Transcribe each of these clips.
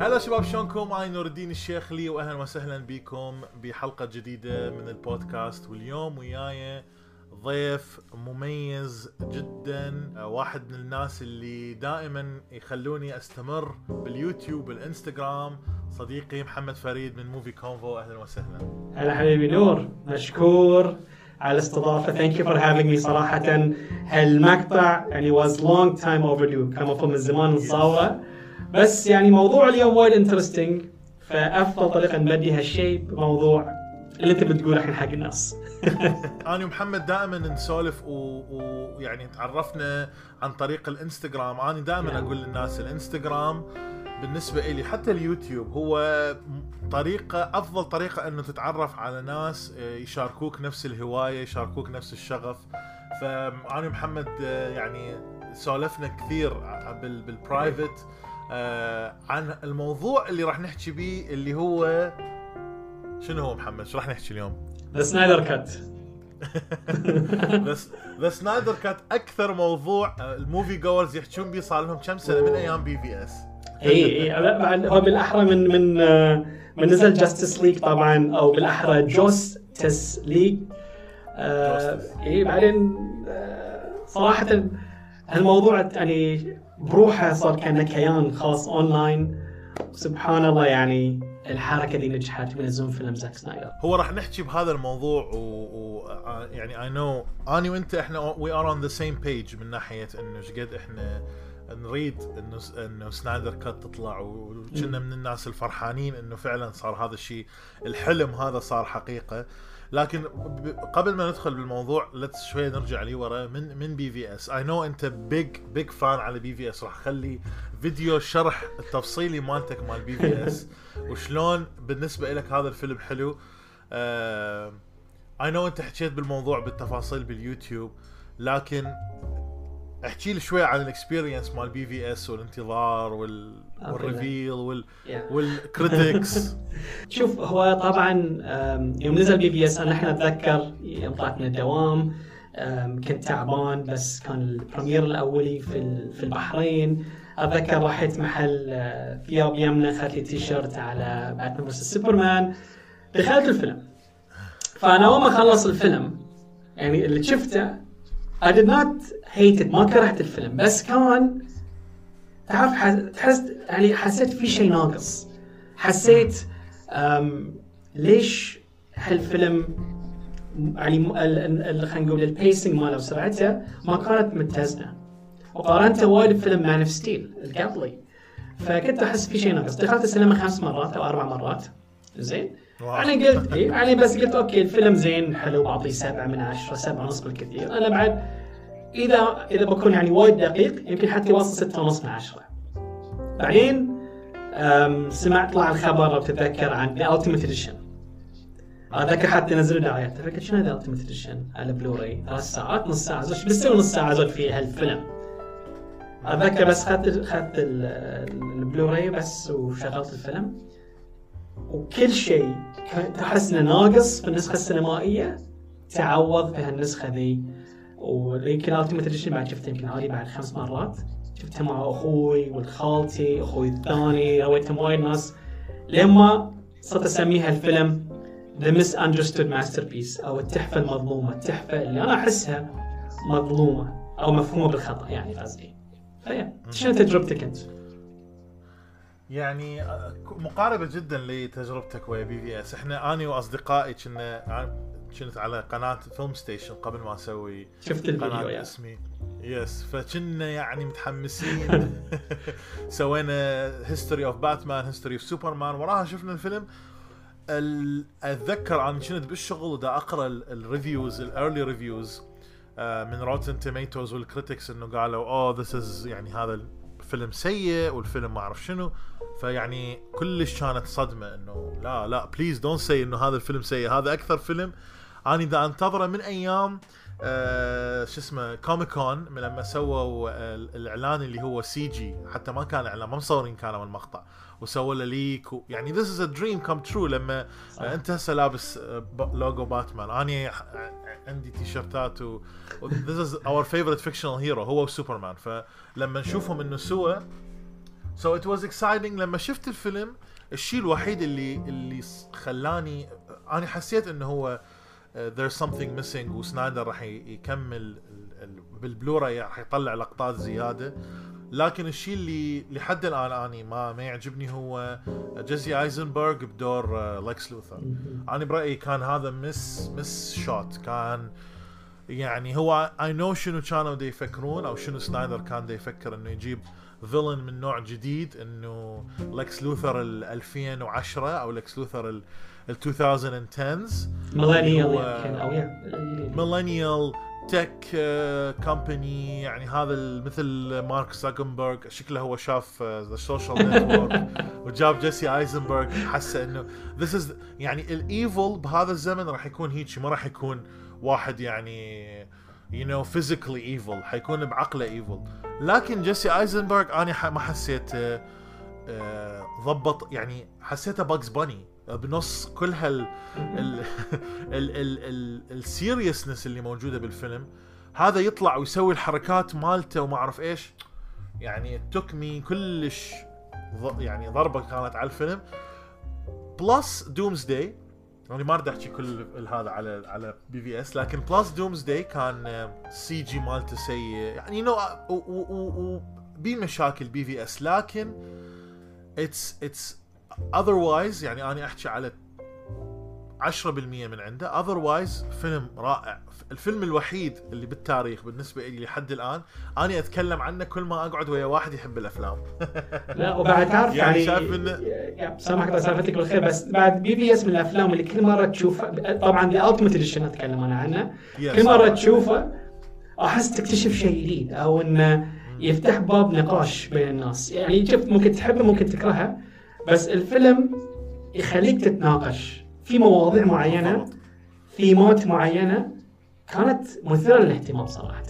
هلا شباب شلونكم؟ أنا نور الدين الشيخ لي واهلا وسهلا بكم بحلقة جديدة من البودكاست. واليوم وياي ضيف مميز جدا واحد من الناس اللي دائما يخلوني أستمر باليوتيوب والانستغرام صديقي محمد فريد من Movie Convo أهلا وسهلا. هلا حبيبي نور مشكور على الاستضافة. thank you for having me صراحة هالمقطع يعني was long time over كان المفروض من زمان نصوره. بس يعني موضوع اليوم وايد interesting فأفضل طريقة نبدي هالشيء بموضوع اللي أنت بتقوله الحين حق الناس. أنا ومحمد دائما نسولف ويعني و... تعرفنا عن طريق الإنستغرام. أنا دائما نعم. أقول للناس الإنستغرام بالنسبة لي حتى اليوتيوب هو طريقة أفضل طريقة إنه تتعرف على ناس آه، يشاركوك نفس الهواية يشاركوك نفس الشغف. فأنا ومحمد آه، يعني سولفنا كثير بال... بال private عن الموضوع اللي راح نحكي بيه اللي هو شنو هو محمد؟ شو راح نحكي اليوم؟ the Snyder Cut بس the Snyder Cut أكثر موضوع آه، ال movie goers يحكون به صار لهم كم سنة؟ من أيام BvS اي اي هو بالأحرى من من آه، من نزل Justice League طبعا أو بالأحرى Josstice League. اي بعدين آه، صراحة هالموضوع يعني بروحه صار كأنه كيان خاص اونلاين سبحان الله يعني الحركة ذي نجحت بينزلون فيلم زاك سنايدر. هو راح نحكي بهذا الموضوع و, و... آه، يعني I know آني وأنت إحنا we are on the same page من ناحية إنه إيش قد إحنا نريد إنه إنه Snyder Cut تطلع وكنا من الناس الفرحانين إنه فعلا صار هذا الشيء. الحلم هذا صار حقيقة. لكن قبل ما ندخل بالموضوع let's شوية نرجع لي ورا من من BvS I know أنت big big fan على BvS راح اخلي فيديو شرح التفصيلي مالتك مال BvS وشلون بالنسبة لك هذا الفيلم حلو. I know أنت حكيت بالموضوع بالتفاصيل باليوتيوب لكن احكي لي شوي عن ال experience مال BvS والانتظار وال وال reveal وال وال critics شوف هو طبعا يوم نزل BvS أنا إحنا أتذكر يوم طلعت من الدوام كنت تعبان بس كان ال premiere الأولي في في البحرين. أتذكر رحت محل ثياب يمنى اخذت لي تيشيرت على Batman versus Superman دخلت الفيلم. فأنا أول ما خلص الفيلم يعني اللي شفته I did not it ما كرهت الفيلم بس كان تعرف تحس يعني حسيت في شيء ناقص. حسيت ليش هالفيلم يعني خلينا نقول ال pacing ماله وسرعته ما كانت متزنة. وقارنته وايد بفيلم Man of Steel القبلي. فكنت أحس في شيء ناقص. دخلت السينما خمس مرات أو أربع مرات. زين. يعني قلت يعني بس قلت okay الفيلم زين حلو بعطيه سبعة من عشرة سبعة ونص بالكثير. أنا بعد اذا إذا بكون يعني وايد دقيق يمكن حتى يوصل ستة ونص من عشرة. بعدين أم، سمعت طلع الخبر لو تتذكر عن the ultimate edition أتذكر حتى نزلوا دعايات فكرت شنو the ultimate edition على بلوراي ثلاث ساعات نص ساعة زود بتسوي نص ساعة زود في هالفيلم أتذكر بس اخذت اخذت ال- البلوراي بس وشغلت الفيلم. وكل شيء كنت إنه ناقص في النسخة السينمائية. تعوض في هالنسخه ذي. ويمكن ultimate edition بعد شفته؟ يمكن هذه بعد خمس مرات. شفتها مع أخوي والخالتي أخوي الثاني رويتهم وايد ناس. لما صرت اسميها الفيلم the misunderstood masterpiece أو التحفة المظلومة التحفة اللي أنا أحسها مظلومة أو مفهومة بالخطأ يعني قصدي. شنو تجربتك أنت؟ يعني آه، مقاربة جدا لتجربتك ويا BvS. إحنا أني وأصدقائي كنا كنت على قناة فيلم ستيشن قبل ما أسوي شفت الفيديو يعني اسمي. yes فكنا يعني متحمسين. سوينا history of باتمان history of سوبرمان وراها شفنا الفيلم. ال- أتذكر أنا كنت بالشغل ودا أقرأ ال reviews ال early reviews من روتن توميتوز وال critics إنه قالوا oh this is يعني هذا الفيلم سيء والفيلم ما أعرف شنو. فيعني كلش كانت صدمة إنه لا لا please don't say إنه هذا الفيلم سيء. هذا أكثر فيلم أنا دا أنتظره من أيام آه شو اسمه كوميكون من لما سووا آه الإعلان اللي هو CG حتى ما كان إعلان ما مصورين كانوا المقطع وسووا له leak و... يعني this is a dream come true لما صح. آه أنت هسه لابس آه لوجو باتمان أنا ح- عندي تيشرتات و this is our favorite fictional hero هو وسوبرمان فلما نشوفهم إنه so so it was exciting لما شفت الفيلم الشيء الوحيد اللي اللي خلاني أنا حسيت إنه هو there's something missing وسنايدر راح يكمل ال- ال- بالبلوراي راح يطلع لقطات زياده. لكن الشيء اللي لحد الآن أني ما ما يعجبني هو جيسي آيزنبرغ بدور آه، لكس لوثر. أنا برأيي كان هذا miss miss shot كان يعني هو I know شنو كانوا دا يفكرون أو شنو سنايدر كان دا يفكر إنه يجيب villain من نوع جديد إنه لكس لوثر ال 2010 أو لكس لوثر ال ال 2010s millennial يمكن أو millennial tech company يعني هذا مثل مارك زاكنبرغ شكله هو شاف The Social Network وجاب جيسي آيزنبرغ حسه إنه this is يعني ال evil بهذا الزمن راح يكون هيك ما راح يكون واحد يعني you know physically evil حيكون بعقله evil لكن جيسي آيزنبرغ أنا ما حسيت آه، ضبط يعني حسيته Bugs Bunny بنص كل هال ال ال ال ال ال seriousness اللي موجودة بالفيلم. هذا يطلع ويسوي الحركات مالته وما أعرف إيش. يعني took me كلش يعني ضربة كانت على الفيلم. plus Doomsday يعني ما أريد أحكي كل هذا على على BvS لكن plus Doomsday كان CG مالته سيء. يعني هو بي مشاكل BvS لكن it's it's otherwise يعني أنا أحكي على 10% من عنده. otherwise فيلم رائع. الفيلم الوحيد اللي بالتاريخ بالنسبة لي لحد الآن أنا أتكلم عنه كل ما أقعد ويا واحد يحب الأفلام. لا وبعد تعرف يعني يعني, يا- سامحك سالفتك بالخير بس بعد BvS من الأفلام اللي كل مرة تشوفها طبعا the Ultimate Edition أتكلم أنا عنه. كل مرة تشوفه أحس تكتشف شيء جديد أو إنه يفتح باب نقاش بين الناس. يعني شوف ممكن تحبه ممكن تكرهه بس الفيلم يخليك تتناقش. في مواضيع معينة بالضبط. ثيمات معينة كانت مثيرة للاهتمام صراحة.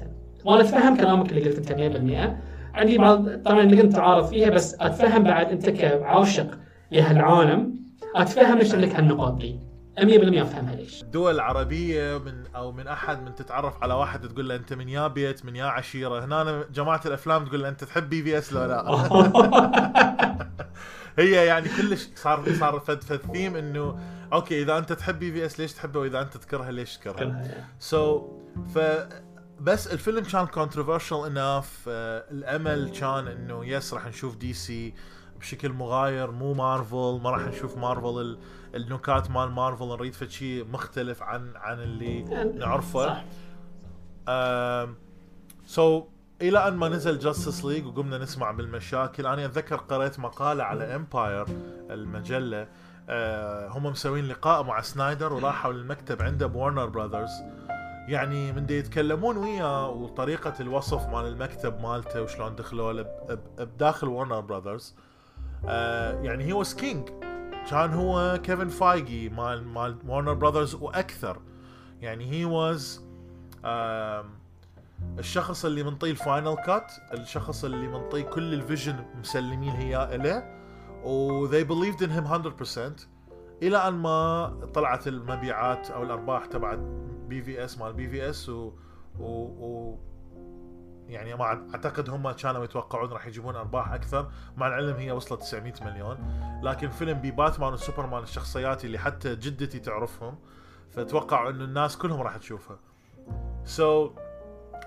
وأنا أتفهم كلامك اللي قلت أنت 100% عندي بعض طبعا اللي كنت تعارض فيها بس أتفهم بعد أنت كعاشق لهالعالم أتفهم ليش عندك هالنقاط دي. 100% أفهمها ليش. الدول العربية من أو من أحد من تتعرف على واحد تقول له أنت من يا بيت من يا عشيرة. هنا جماعة الأفلام تقول له أنت تحب BvS لو لا؟ هي يعني كلش صار صار فد فد ثيم إنه okay إذا أنت تحب BvS ليش تحبه؟ وإذا أنت تكرهه ليش تكرهه؟ so ف بس الفيلم كان controversial enough آه الأمل كان إنه yes راح نشوف DC بشكل مغاير مو مارفل ما راح نشوف مارفل ال- النكات مال مارفل نريد فد شيء مختلف عن عن اللي نعرفه. صح. so إلى أن ما نزل جاستس ليج وقمنا نسمع بالمشاكل. أنا أتذكر قريت مقالة على امباير المجلة آه هم مسوين لقاء مع سنايدر وراحوا للمكتب عنده بورنر براذرز يعني من دي يتكلمون وياه وطريقة الوصف مال المكتب مالته وشلون دخلوا بداخل ورنر براذرز آه يعني he was king كان هو كيفن فايجي مال مال ورنر براذرز وأكثر. يعني he was الشخص اللي منطي ال final cut الشخص اللي منطي كل ال vision مسلمين هي له و they believed in him 100% إلى أن ما طلعت المبيعات أو الأرباح تبعت BvS مال BvS و, و, و يعني ما أعتقد هم كانوا يتوقعون راح يجيبون أرباح أكثر. مع العلم هي وصلت 900 مليون. لكن فيلم بي باتمان وسوبرمان الشخصيات اللي حتى جدتي تعرفهم فتوقعوا إنه الناس كلهم راح تشوفها. so so,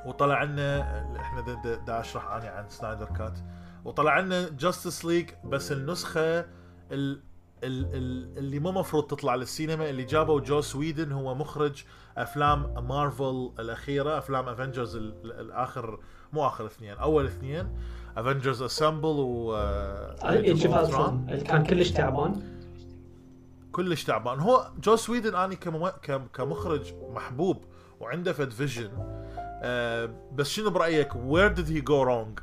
وطلع لنا إحنا دا, دا, دا أشرح أني عن سنايدر كات وطلع لنا جاستس ليج بس النسخة ال ال ال اللي مو مفروض تطلع للسينما اللي جابوا جوس ويدن هو مخرج أفلام مارفل الأخيرة أفلام افنجرز الآخر مو آخر اثنين أول اثنين Avengers Assemble و of Ultron اللي كان كلش تعبان. كلش تعبان. هو جوس ويدن أني كمخرج محبوب وعنده فد vision آه بس شنو برأيك؟ where did he go wrong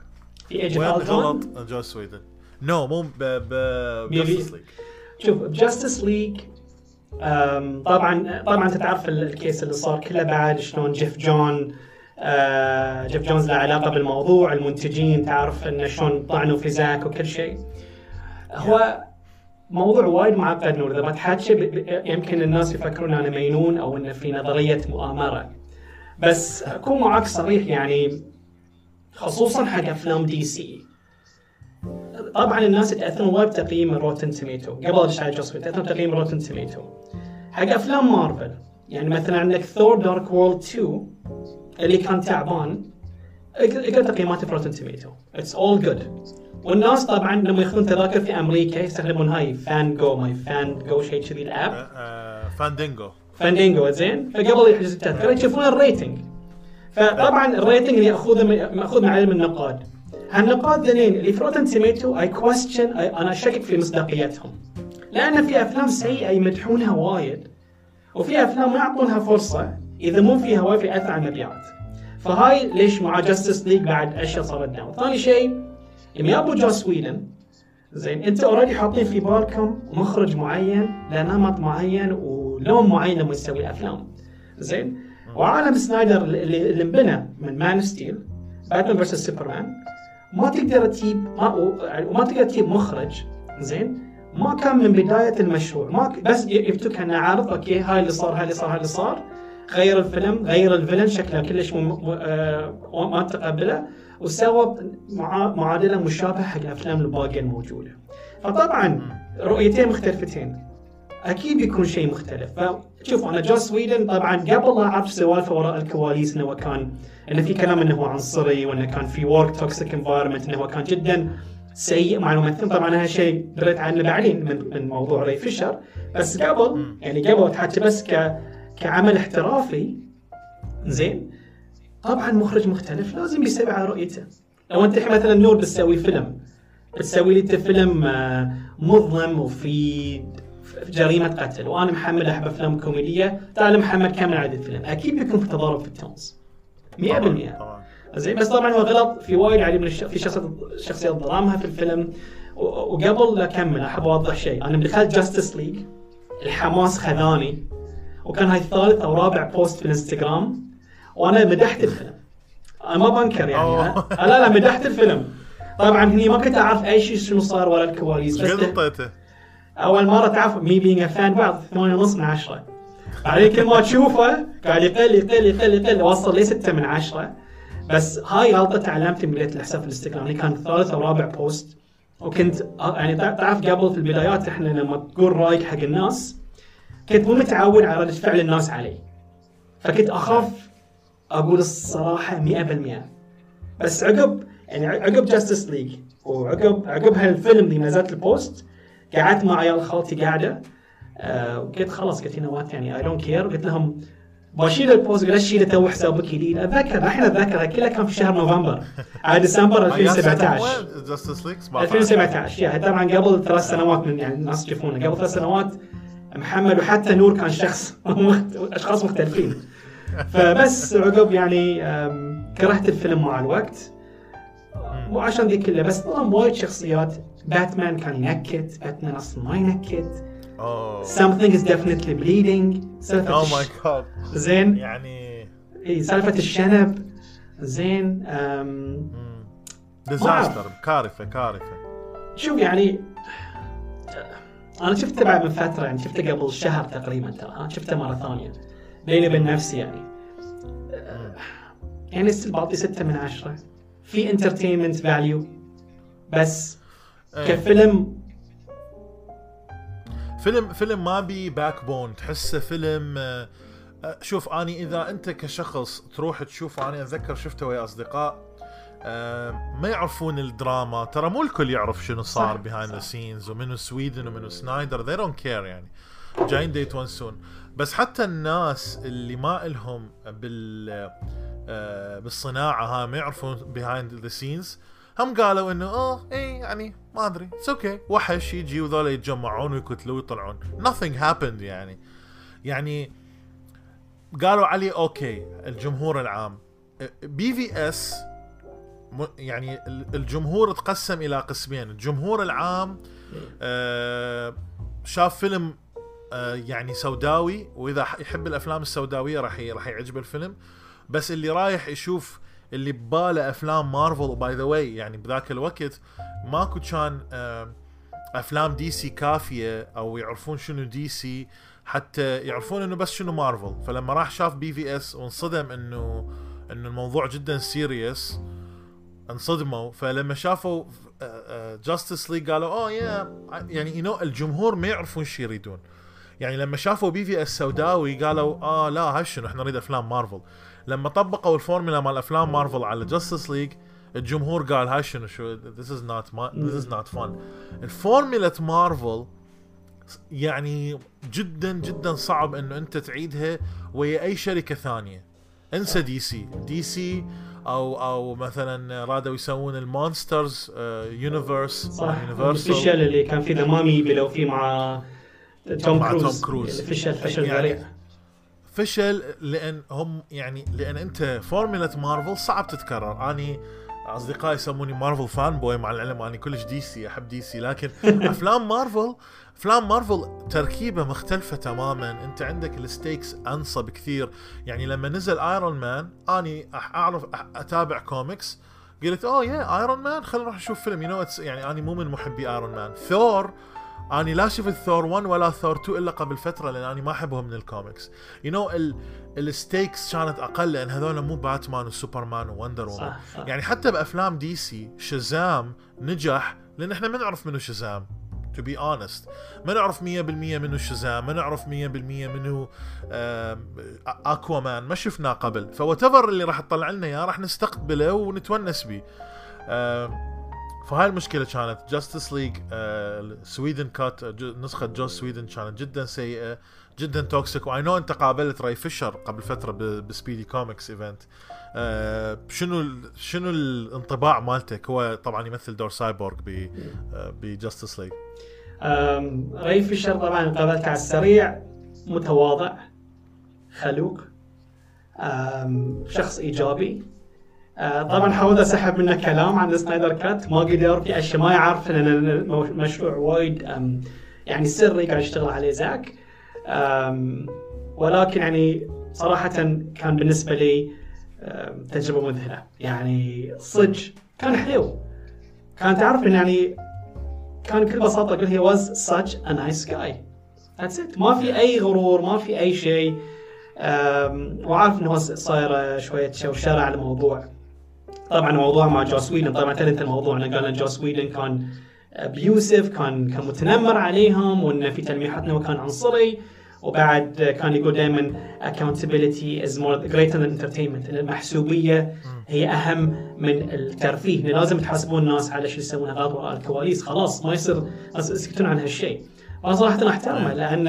في Age وين of Ultron غلط Joss Whedon. no مو ب ب Justice League. شوف ب Justice League طبعا طبعا أنت تعرف ال- ال case اللي صار كله بعد شلون Geoff John آه، Geoff Johns له علاقة بالموضوع المنتجين تعرف إنه شلون طعنوا في Zack وكل شيء. هو موضوع وايد معقد نور. إذا بتحكي يمكن الناس يفكرون أنا مجنون أو انه في نظرية مؤامرة. بس أكون معك صريح يعني خصوصا حق أفلام DC طبعا الناس يتاثرون وايد بتقييم Rotten Tomato قبل اشتغل Joss يتاثرون بتقييم Rotten Tomato حق أفلام مارفل يعني مثلا عندك Thor Dark World 2 اللي كان تعبان اقرا تقييماته في Rotten Tomato it's all good والناس طبعا لما ياخذون تذاكر في أمريكا يستخدمون هاي Fandango ماي Fandango شيء كذي ال app. آه، آه، Fandango Fandango زين فقبل يحجز التذكرة يشوفون ال rating فطبعا ال rating اللي يأخذه مأخوذ من علم النقاد. هالنقاد ذنين اللي في Rotten Tomato I question أنا أشكك في مصداقيتهم. لأن في أفلام سيئة يمدحونها وايد وفي أفلام ما يعطونها فرصة اذا مو فيها وايد ياثر على المبيعات فهاي ليش مع Justice League بعد أشياء صارت down ثاني شيء لما يابوا Joss Whedon زين انت already حاطين في بالكم مخرج معين له نمط معين ولون معين لما يسوي الافلام زين؟ وعالم سنايدر اللي اللي انبنى من Man Steel Batman versus Superman ما تقدر تجيب ما وما تقدر تجيب مخرج زين؟ ما كان من بداية المشروع. ما بس يفتك انه عارض okay هاي اللي صار هاي اللي صار هاي اللي صار. غير الفيلم غير الفيلم شكله كلش مم... م... آه... ما تقبله. وسوى مع... معادلة مشابهة حق الافلام الباقية الموجودة. فطبعا رؤيتين مختلفتين. أكيد بيكون شيء مختلف. فشوفوا أنا Joss Whedon طبعا قبل لا أعرف سوالفه وراء الكواليس إنه كان انه في كلام إنه هو عنصري وإنه كان في work toxic environment إنه هو كان جدا سيء مع الممثلين طبعا هذا شيء دريت عنه بعدين من, من موضوع Ray Fisher. بس قبل يعني قبل تحكي بس ك كعمل احترافي زين طبعا مخرج مختلف لازم يسوي على رؤيته. لو أنت مثلا نور بتسوي فيلم بتسوي لي أنت فيلم آه، مظلم وفي جريمة قتل وأنا محمد أحب أفلام كوميدية تعال محمد كمل عدد الفيلم. أكيد بيكون في تضارب في التونز 100% طبعا زين بس طبعا هو غلط. في وايد علي من الش... في شخصيات ظلامها في الفيلم. وقبل لا أكمل أحب أوضح شيء. أنا دخلت Justice League الحماس خذاني وكان هاي ثالث أو رابع post في الإنستغرام. وأنا مدحت الفيلم. أنا ما بنكر يعني؟ لا لا مدحت الفيلم. طبعا هني ما كنت أعرف أي شيء شنو صار ورا الكواليس بس؟ أول مرة تعرف me being fan بعض 8 ونص من 10 بعدين كل ما تشوفه قاعد يقل يقل يقل يقل وصل لي 6 من 10 بس هاي غلطة تعلمت من بدايه الحساب في الإنستغرام. اللي كان ثالث أو رابع post وكنت يعني تع- تعرف قبل في البدايات إحنا لما تقول رأيك حق الناس كنت مو متعود على رده فعل الناس علي. فكنت أخاف أقول الصراحة 100% بس عقب يعني عقب Justice League وعقب عقب هالفيلم اللي نزلت ال post قعدت مع عيال خالتي قاعدة. آه وقلت خلاص قلت know what يعني I don't care قلت لهم بشيل ال post قلت شيل تو حسابك جديد اتذكر الحين اتذكر كلها كان في شهر نوفمبر. على ديسمبر 2017 Justice League 2017 يعني طبعا قبل ثلاث سنوات من يعني الناس يشوفونه. قبل ثلاث سنوات محمد وحتى نور كان شخص. أشخاص مختلفين. فبس عقب يعني كرهت الفيلم مع الوقت. مو عشان ذي كلها بس ظلم وايد شخصيات. باتمان كان ينكت باتمان أصلا ما ينكت. Oh. Something is definitely bleeding. سالفة oh my God زين. يعني إي سالفة الشنب. زين disaster كارثة كارثة. شوف يعني أنا شفته بعد من فترة يعني شفته قبل شهر تقريبا ترى. شفته مرة ثانية. بيني وبين نفسي يعني. يعني still بعطي ستة من عشرة. في entertainment value بس إيه. كفيلم فيلم فيلم ما بي backbone تحسه فيلم آه، شوف أني إذا أنت كشخص تروح تشوفه أنا أتذكر شفته ويا أصدقاء آه، ما يعرفون الدراما. ترى مو الكل يعرف شنو صار behind the. scenes ومنو Whedon ومنو Snyder. They don't care يعني. جايين دي يتونسون بس حتى الناس اللي ما إلهم بال آه، بالصناعة ها ما يعرفون behind the scenes هم قالوا إنه آه إيه يعني ما أدري it's okay. وحش يجي وذولا يتجمعون ويقتلوا ويطلعون. Nothing happened يعني. يعني قالوا عليه okay الجمهور العام. BvS يعني ال- الجمهور تقسم إلى قسمين. الجمهور العام آه، شاف فيلم يعني سوداوي وإذا يحب الأفلام السوداوية راح راح يعجبه الفيلم. بس اللي رايح يشوف اللي بباله أفلام مارفل و by the way يعني بذاك الوقت ماكو كان آه، أفلام DC كافية أو يعرفون شنو DC حتى يعرفون إنه بس شنو مارفل. فلما راح شاف BvS وانصدم إنه إنه الموضوع جدا serious انصدموا. فلما شافوا Justice League قالوا oh yeah يعني you الجمهور ما يعرفون إيش يريدون. يعني لما شافوا بي في السوداوي قالوا آه لا هاي شنو إحنا نريد أفلام مارفل. لما طبقوا الفورمولا مال أفلام مارفل على جاستس ليج الجمهور قال هاي شنو شو this is not this is not fun ال formula مارفل يعني جدا جدا صعب إنه أنت تعيدها ويا أي شركة ثانية. انسى دي سي دي سي أو أو مثلا رادوا يسوون ال Monsters Universe صح. الفشل اللي كان في The Mummy بلو فيه مع توم كروز توم كروز. فشل فشل يعني فشل لأن هم يعني لأن أنت فورمولا مارفل صعب تتكرر. أني أصدقائي يسموني مارفل fanboy مع العلم أني كلش دي سي أحب دي سي لكن أفلام مارفل أفلام مارفل تركيبة مختلفة تماما. أنت عندك ال stakes أنصى بكثير يعني لما نزل ايرون مان أني أعرف أتابع كوميكس قلت أوه يا ايرون مان خلينا نروح نشوف فيلم. you know يعني أني مو من محبي ايرون مان ثور أني لا شفت ثور 1 ولا ثور 2 إلا قبل فترة لأن أني ما أحبهم من ال comics you know ال stakes كانت أقل لأن هذول مو باتمان وسوبرمان ووندر وومن. يعني حتى بأفلام دي سي شازام نجح لأن إحنا ما نعرف منو شازام to be honest. ما نعرف 100% منو شازام ما نعرف 100% منو اكوا مان ما شفناه قبل. ف whatever اللي راح تطلع لنا إياه راح نستقبله ونتونس به فهاي المشكلة كانت جاستس ليج سويدن كات نسخة جوس سويدن كانت جدا سيئة جدا toxic و I know أنت قابلت راي فيشر قبل فترة بسبيدي كوميكس event شنو شنو الانطباع مالتك؟ هو طبعا يمثل دور سايبورغ ب بجاستس ليج راي فيشر طبعا قابلته على السريع متواضع خلوق شخص إيجابي. طبعا حاولت أسحب منه كلام عن سنايدر cut ما قدر في أشياء ما يعرف لأن المشروع وايد يعني سري قاعد يشتغل عليه زاك. ولكن يعني صراحة كان بالنسبة لي أم، تجربة مذهلة. يعني صدق كان حلو. كان تعرف إن يعني كان بكل بساطة أقول هي واز such a nice guy. That's it. ما في أي غرور ما في أي شيء. وعارف إنه هو صاير شوية شوشرة على الموضوع. طبعا موضوع مع جوس ويدن. طبعا انت الموضوع انه قال ان جوس ويدن كان ابيوسف كان كان متنمر عليهم وانه في تلميحات انه كان عنصري. وبعد كان يقول دائما accountability is more greater than entertainment. المحسوبية هي أهم من الترفيه. لازم تحاسبون الناس على شو يسوون غلط وراء الكواليس. خلاص ما يصير يسكتون عن هالشيء. أنا صراحة أحترمه لأن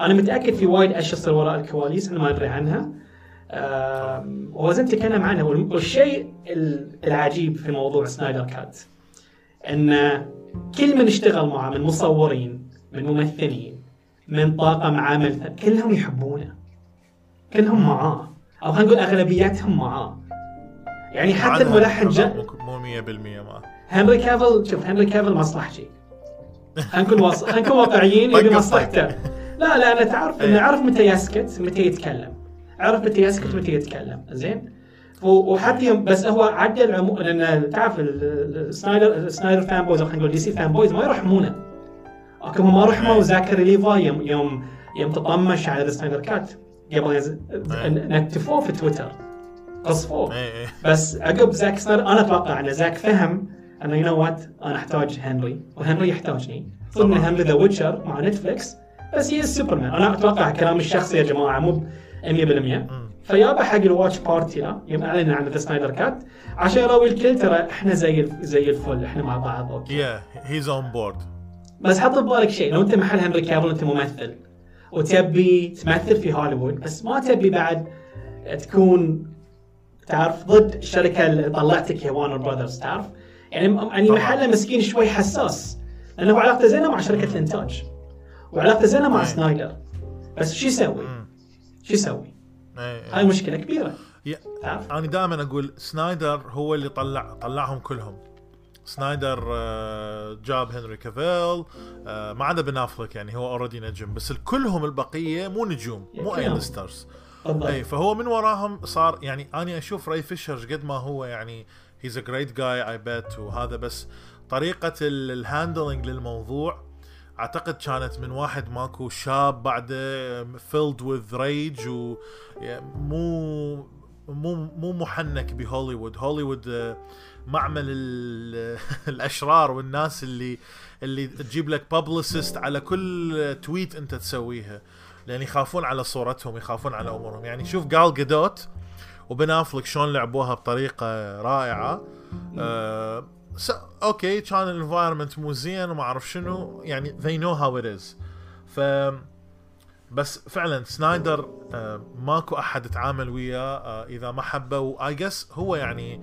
أنا متأكد في وايد أشياء تصير وراء الكواليس إحنا ما ندري عنها. آم، وزين تكلم عنها والم- والشيء ال- العجيب في موضوع سنايدر كات إن كل من اشتغل معه من مصورين من ممثلين من طاقم عمل كلهم يحبونه. كلهم معاه. أو خلينا نقول أغلبيتهم معاه. يعني حتى الملحن جان مو 100% معه هنري كافل شوف هنري كافل مصلحجي خلينا نكون واص... خلينا نكون واقعيين يبي مصلحته. لا لا أنا تعرف انه عرف متى يسكت متى يتكلم. عرف متى يسكت متى يتكلم زين؟ وحتى يوم بس هو عدل عمو... لأن تعرف ال- ال- سنايدر السنايدر fanboys أو خلينا نقول دي سي fanboys ما يرحمونه أوكي ما رحموا زاكري ليفاي يوم يوم يوم تطمش على السنايدر cut. قبل ينزل نكتفوه في تويتر. قصفوه. اي اي بس عقب زاك سنايدر أنا أتوقع أن زاك فهم أنه you know what أنا أحتاج هنري وهنري يحتاجني. طبعاً. هنري ذا ويتشر مع نتفلكس بس هي سوبرمان أنا أتوقع كلامي الشخصي يا جماعة مو 100% فيابا حق ال watch party يوم أعلن عن the سنايدر cut. عشان يراوي الكل ترى إحنا زي زي الفل إحنا مع بعض أوكي. yeah he's on board بس حط ببالك شيء لو أنت محل هنري كافل أنت ممثل وتبي تمثل في هوليوود بس ما تبي بعد تكون تعرف ضد الشركة اللي طلعتك يا وارنر براذرز تعرف؟ يعني يعني. محله مسكين شوي حساس لأنه علاقته زينة مع شركة الانتاج وعلاقته زينة مع. سنايدر بس شو يسوي؟ شو يسوي؟ هاي مشكلة كبيرة؟ أنا دائما أقول سنايدر هو اللي طلع طلعهم كلهم سنايدر آه، جاب هنري كافيل آه، ما عدا بن أفليك يعني هو already نجم بس كلهم البقية مو نجوم مو. اي stars اي فهو من وراهم صار يعني أنا أشوف راي فيشر قد ما هو يعني he's a great guy اي بيت وهذا بس طريقة ال handling للموضوع أعتقد كانت من واحد ماكو شاب بعده فيلد وذ ريج ومو مو مو محنك بهوليوود. هوليوود آه، مال ال- الأشرار والناس اللي اللي تجيب لك publicist على كل tweet أنت تسويها. لأن يخافون على صورتهم يخافون على أمورهم. يعني شوف غال غادوت وبن أفليك شلون لعبوها بطريقة رائعة. آه س- أوكي كان ال environment مو زين وما أعرف شنو. يعني they know how it is. ف بس فعلا سنايدر آه ماكو أحد يتعامل وياه آه إذا ما حبه. واي جس هو يعني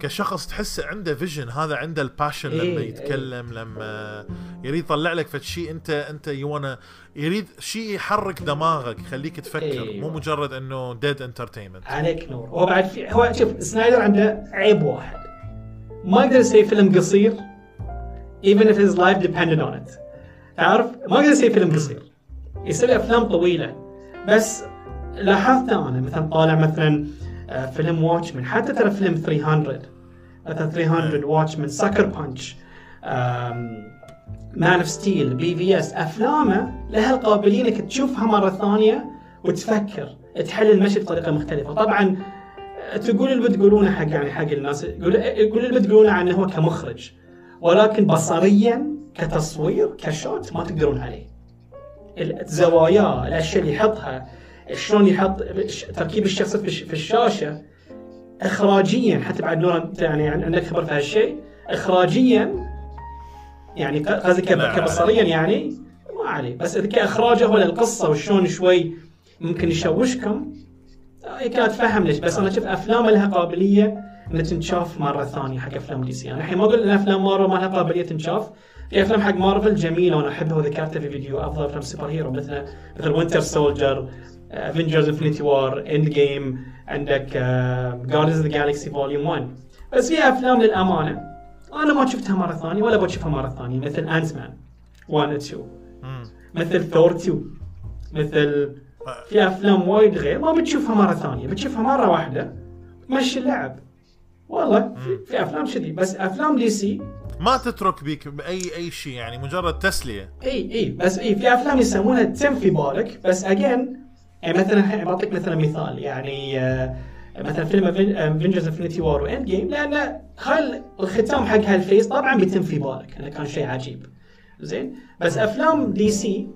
كشخص تحسه عنده فيجن هذا عنده الباشن إيه، لما إيه. يتكلم لما يريد يطلع لك فد شيء أنت أنت يوانا يريد شيء يحرك دماغك يخليك تفكر. إيه. مو مجرد إنه ديد انترتينمنت عليك نور. هو بعد في هو شوف سنايدر عنده عيب واحد. ما يقدر يسوي فيلم قصير even if his life depended on it. تعرف؟ ما يقدر يسوي فيلم قصير. يسوي أفلام طويلة. بس لاحظت أنا مثلا طالع مثلا آه، فيلم Watchmen حتى ترى فيلم 300 مثلا 300 Watchmen Sucker Punch Man of Steel BvS أفلامه لها القابلية إنك تشوفها مرة ثانية وتفكر تحلل ال شي بطريقة مختلفة. طبعا تقول اللي بتقولونه حق يعني حق الناس. يقول يقول اللي بتقولونه عنه هو كمخرج. ولكن بصريا كتصوير كشوت ما تقدرون عليه. الزوايا الأشياء اللي يحطها شلون يحط تركيب الشخص في الش- في الشاشة. اخراجيا حتى بعد نور يعني عندك خبره في هالشيء. اخراجيا يعني قصدي. كبصريا يعني ما عليه. بس كإخراجه هو للقصه وشلون شوي ممكن يشوشكم يمكن اتفهم ليش بس أنا أشوف أفلام لها قابلية انها تنشاف مرة ثانية حق أفلام دي سي. أنا الحين ما أقول إن أفلام مارفل ما لها قابلية تنشاف. في أفلام حق مارفل جميلة وأنا أحبها وذكرتها في فيديو أفضل أفلام super hero مثل مثل وينتر سولجر افنجرز انفنتي وار end game عندك جاردنز ذا جالكسي فوليوم 1 بس في أفلام للأمانة أنا ما شفتها مرة ثانية ولا بشوفها مرة ثانية مثل انت مان 1 و 2 مثل ثور 2 مثل في أفلام وايد غير ما بتشوفها مرة ثانية بتشوفها مرة واحدة مشي اللعب. والله في, في أفلام كذي بس أفلام دي سي. ما تترك فيك بأي شيء يعني مجرد تسلية. إي إي بس إي في أفلام يسمونها تم في بالك بس اجين يعني مثلا الحين بعطيك مثلا مثال يعني آه، مثلا فيلم افنجرز انفنتي وار واند جيم لأن هل الختام حق هالفيس طبعا بيتم في بالك انه كان شيء عجيب. زين؟ بس أفلام دي سي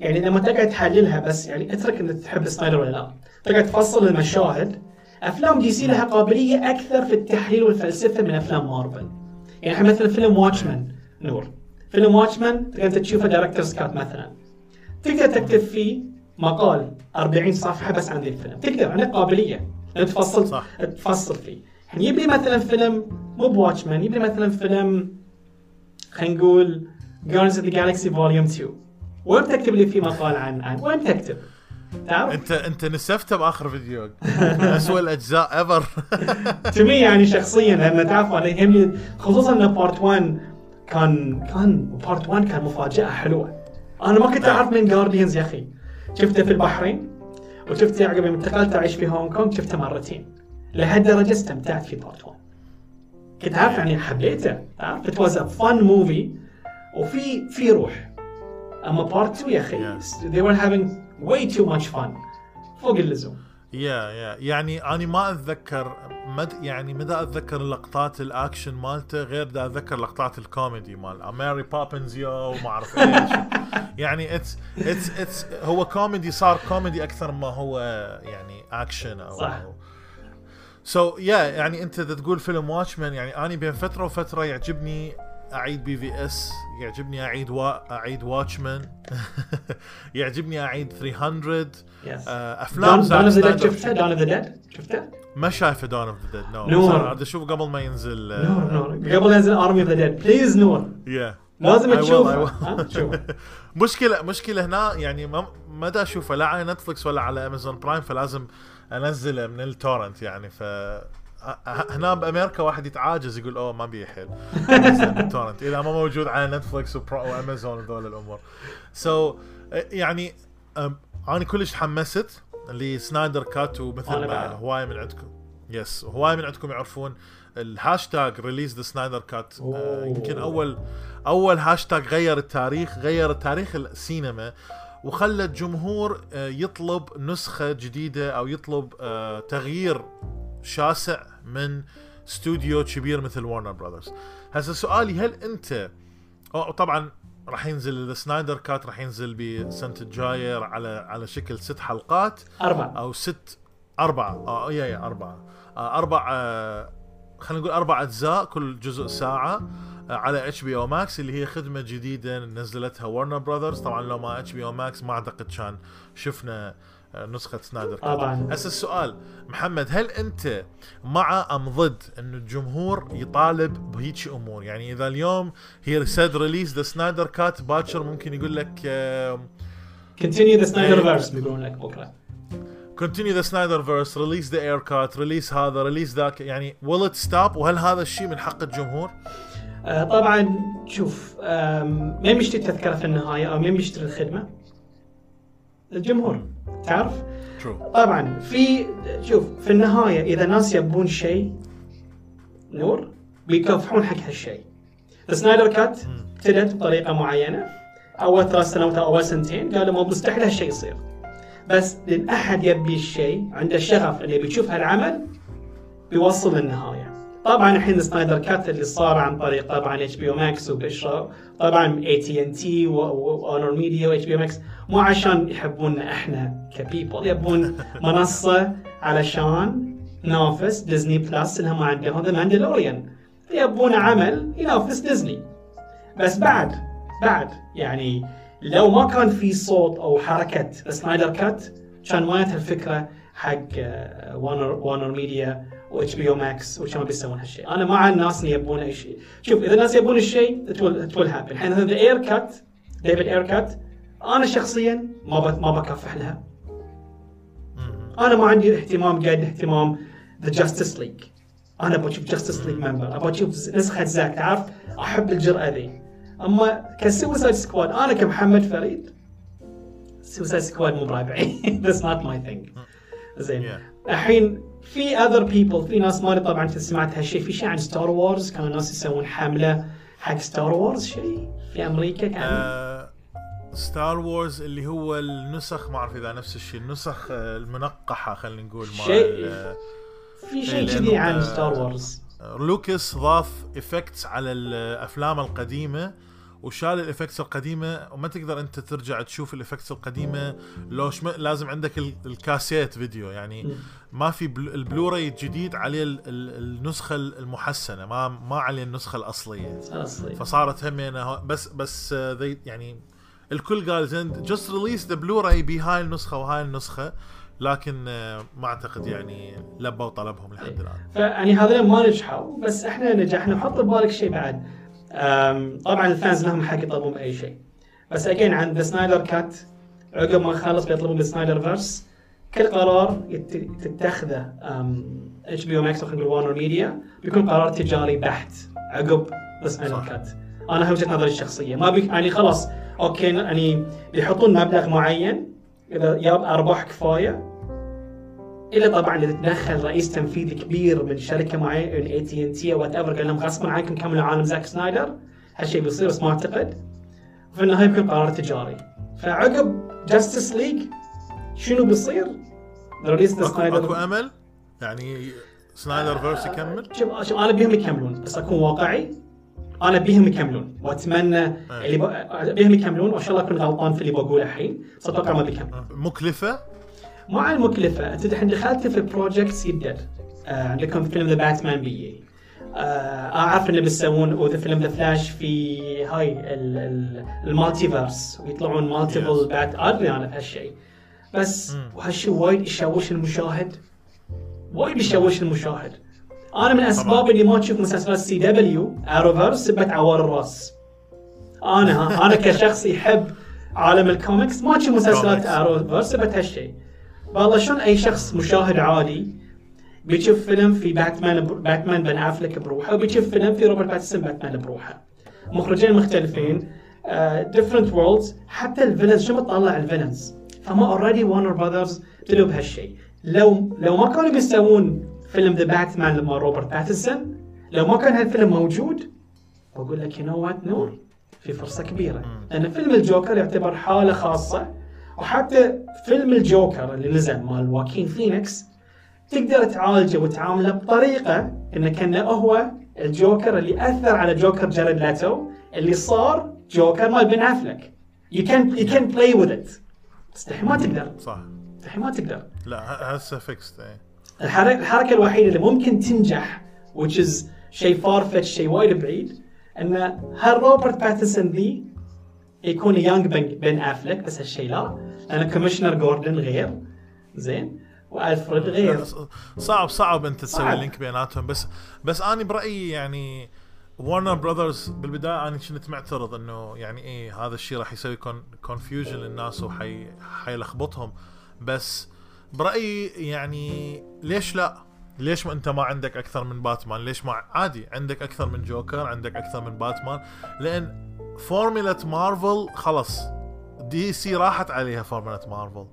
يعني لما تقعد تحللها بس يعني أترك إنك تحب سنايدر ولا لا. تقعد تفصل المشاهد. أفلام دي سي لها قابلية أكثر في التحليل والفلسفة من أفلام مارفل. يعني مثلا فيلم واتشمان نور. فيلم واتشمان تقدر تشوفه director's cut مثلا. تقدر تكتب فيه مقال 40 صفحة بس عن ذي الفيلم. تقدر عندك قابلية. انك تفصل صح. تفصل فيه. يعني يجيب لي مثلا فيلم مو بواتشمان يجيب لي مثلا فيلم خلينا نقول جاردنز اوف ذا جالكسي فوليوم 2 وين تكتب لي فيه مقال عن عن وين تكتب؟ تعرف؟ انت انت نسفته بآخر فيديو. اسوء الأجزاء ever تمي يعني شخصيا لأن تعرف أنا يهمني خصوصا إن part 1 كان كان part 1 كان مفاجأة حلوة. أنا ما كنت أعرف من جارديانز يا أخي. شفته في البحرين وشفته عقب ما انتقلت اعيش في هونغ كونغ شفته مرتين. لهالدرجه استمتعت في part 1 كنت عارف يعني حبيته. عارف it was a fun movie وفي في روح. أما part 2 يا أخي. they were having way too much fun. فوق اللزوم yeah yeah. يعني أنا ما أتذكر مد يعني مدى أتذكر لقطات الأكشن مالته غير دا أتذكر لقطات الكوميدي مال ماري بابنز يو وما أعرف إيش. يعني it's it's it's هو كوميدي صار كوميدي أكثر ما هو يعني أكشن أو صح. so, yeah, يعني أنت تقول فيلم واتشمان يعني اني بين فترة وفترة يعجبني أعيد بي في اس يعجبني أعيد وا... أعيد واتشمان يعجبني أعيد 300 yes آه، أفلام دون اوف ذا ديد. شفته؟ دون اوف ذا ديد شفته؟ ما شايفه دون اوف ذا ديد no نور. اريد أشوف قبل ما ينزل آه، نور نور. قبل ينزل ارمي اوف ذا ديد please نور. yeah لازم تشوفه. مشكلة مشكلة هنا يعني ما ما دا أشوفه لا على نتفلكس ولا على امازون برايم فلازم أنزله من التورنت يعني ف هنا بأمريكا واحد يتعاجز يقول أوه ما بي حيل. التورنت إذا ما موجود على نتفلكس وأمازون وذول الأمور. so يعني أم، أنا كلش تحمست لسنايدر كات ومثل ما. هواي من عندكم. yes هواي من عندكم يعرفون الهاشتاج release the Snyder cut. يمكن اول أول هاشتاج غير التاريخ غير تاريخ السينما وخلى الجمهور آه، يطلب نسخة جديدة أو يطلب تغيير شاسع من استوديو كبير مثل ورنر براذرز هسه سؤالي هل أنت أو طبعا راح ينزل the Snyder cut راح ينزل بسنة الجاية على على شكل ست حلقات؟ أربعة. أو ست أربعة. آه yeah yeah أربعة. آه أربع آه خلينا نقول أربع أجزاء كل جزء ساعة آه على اتش بي أو ماكس اللي هي خدمة جديدة نزلتها ورنر براذرز طبعا لو ما اتش بي أو ماكس ما أعتقد كان شفنا نسخة Snyder cut. طبعا هسه السؤال محمد هل أنت مع أم ضد انه الجمهور يطالب بهيك أمور يعني إذا اليوم he said release the Snyder cut باكر ممكن يقول لك continue the Snyder. verse بيقولون لك بكرة continue the Snyder verse release the air cut release هذا release ذاك يعني will it stop وهل هذا الشيء من حق الجمهور؟ آه، طبعا شوف آم، مين بيشتري التذكره في النهاية أو مين بيشتري الخدمة؟ الجمهور تعرف؟ true طبعا في شوف في النهاية إذا ناس يبون شيء نور بيكافحون حق هالشيء. السنايدر كات ابتدت بطريقة معينة أول ثلاث سنوات أو أول سنتين قالوا ما مستحيل هالشيء يصير. بس لأن احد يبي الشيء عنده الشغف اللي بيشوف هالعمل بيوصل للنهاية. طبعا الحين Snyder cut اللي صار عن طريق طبعا اتش بي أو ماكس وبشرى طبعا اي تي ان تي وارنر ميديا واتش بي أو ماكس مو عشان يحبوننا إحنا ك people يبون منصة علشان نافس ديزني بلس انهم عندهم ذا ماندلوريان يبون عمل ينافس ديزني بس بعد بعد يعني لو ما كان في صوت أو حركة Snyder cut كان ما الفكرة حق وارنر وارنر ميديا واتش بي أو ماكس وكانوا بيسوون هالشيء، أنا مع الناس اللي يبون أي شيء، شوف إذا الناس يبون الشيء it will happen، الحين the Ayer cut ديفيد Ayer cut أنا شخصيا ما ما بكافح لها، أنا ما عندي اهتمام قد اهتمام ذا جاستس ليج أنا بشوف جاستس ليج member أبغى أشوف نسخة زاك تعرف؟ أحب الجرأة ذي. أما ك سوسايد سكواد أنا كمحمد فريد سوسايد سكواد مو برابعي that's not my thing زين. الحين في other people في ناس ما طبعا سمعت هالشيء في شيء عن ستار وورز كانوا الناس يسوون حملة حق ستار وورز شيء في أمريكا كان. ستار وورز اللي هو النسخ ما أعرف إذا نفس الشيء النسخ آه، المنقحة خلينا نقول مال شيء- آه، في شيء لأنه- كذي عن ستار وورز لوكاس ضاف effects على الأفلام القديمة. وشال ال effects القديمة وما تقدر أنت ترجع تشوف ال effects القديمة لو شم... لازم عندك ال- الكاسيت فيديو. يعني. ما في بل... البلوراي الجديد عليه ال... ال... النسخة المحسنة ما ما عليه النسخة الأصلية. اصلي فصارت همينه بس بس آه، ذي يعني الكل قال زين just release the Blu-ray بهاي النسخه وهاي النسخة. لكن آه، ما أعتقد يعني لبوا طلبهم لحد الآن. فيعني هذول ما نجحوا بس إحنا نجحنا حط ببالك شيء بعد. طبعا ال fans لهم حق يطلبون باي شيء. بس again عند the Snyder Cut عقب ما خلص بيطلبون بال Snyderverse كل قرار يت- تتخذه HBO Max خلينا نقول WarnerMedia بيكون قرار تجاري بحت عقب the Snyder Cut. أنا وجهة نظري الشخصية. ما بي يعني خلاص okay يعني بيحطون مبلغ معين إذا جاب أرباح كفاية إلا طبعا إذا تدخل رئيس تنفيذي كبير من شركة معينة اي تي ان تي أو whatever قال لهم غصبا عنكم كملوا عالم زاك سنايدر. هالشيء بيصير بس ما أعتقد. في النهاية بيكون قرار تجاري. فعقب Justice League شنو بيصير؟ رئيس ذا اكو, سنايدر أمل؟ يعني Snyderverse يكمل؟ شوف شوف أنا بيهم يكملون بس أكون واقعي. أنا بيهم يكملون وأتمنى اللي ب... بيهم يكملون وإن شاء الله أكون غلطان في اللي بقوله الحين بس أتوقع ما بيكمل. مكلفة؟ مع المكلفة انت الحين دخلت في project آه عندكم فيلم The Batman بي آه اعرف إنه بيسوون وذا فيلم The Flash في هاي ال- ال- ال multiverse ويطلعون multiple. But ادري أنا بهالشيء بس. وهالشيء وايد يشوش المشاهد وايد يشوش المشاهد أنا من أسباب. إني ما أشوف مسلسلات CW Arrowverse سبت عوار الرأس أنا ها أنا كشخص يحب عالم الكوميكس ما أشوف مسلسلات. Arrowverse سبت هالشيء والله شلون أي شخص مشاهد عادي بيشوف فيلم في باتمان باتمان بن أفلك بروحه وبيشوف فيلم في روبرت باتنسون باتمان بروحه. مخرجين مختلفين different worlds حتى ال villains شو بتطلع ال villains؟ فما already Warner Brothers ابتدوا بهالشيء لو لو ما كانوا بيسوون فيلم The Batman لما روبرت باتنسون لو ما كان هالفيلم موجود بقول لك you know what no في فرصة كبيرة. لأن فيلم الجوكر يعتبر حالة خاصة. وحتى فيلم الجوكر اللي نزل مال واكين فينيكس تقدر تعالجه وتعامله بطريقة انه كان هو الجوكر اللي أثر على جوكر جاريد ليتو اللي صار جوكر مال بن أفلك. you can you can play with it بس الحين ما تقدر. صح. الحين ما تقدر. لا هسه fixed إيه. الحركة الحركة الوحيدة اللي ممكن تنجح which is شيء far-fetched شيء وايد بعيد إن هل روبرت باتنسون ذي يكون young بن, بن أفلك بس هالشيء لا. لأن Commissioner Gordon غير. زين. وألفريد غير. صعب صعب أنت تسوي صعب. link بيناتهم. بس بس أنا برأيي يعني Warner Brothers بالبداية أنا كنت معترض إنه يعني إيه هذا الشيء راح يسوي confusion للناس وحي حيلخبطهم. بس برأيي يعني ليش لا؟ ليش ما أنت ما عندك أكثر من باتمان؟ ليش ما عادي عندك أكثر من جوكر، عندك أكثر من باتمان، لأن فورمولا مارفل خلص DC راحت عليها فورمولا مارفل.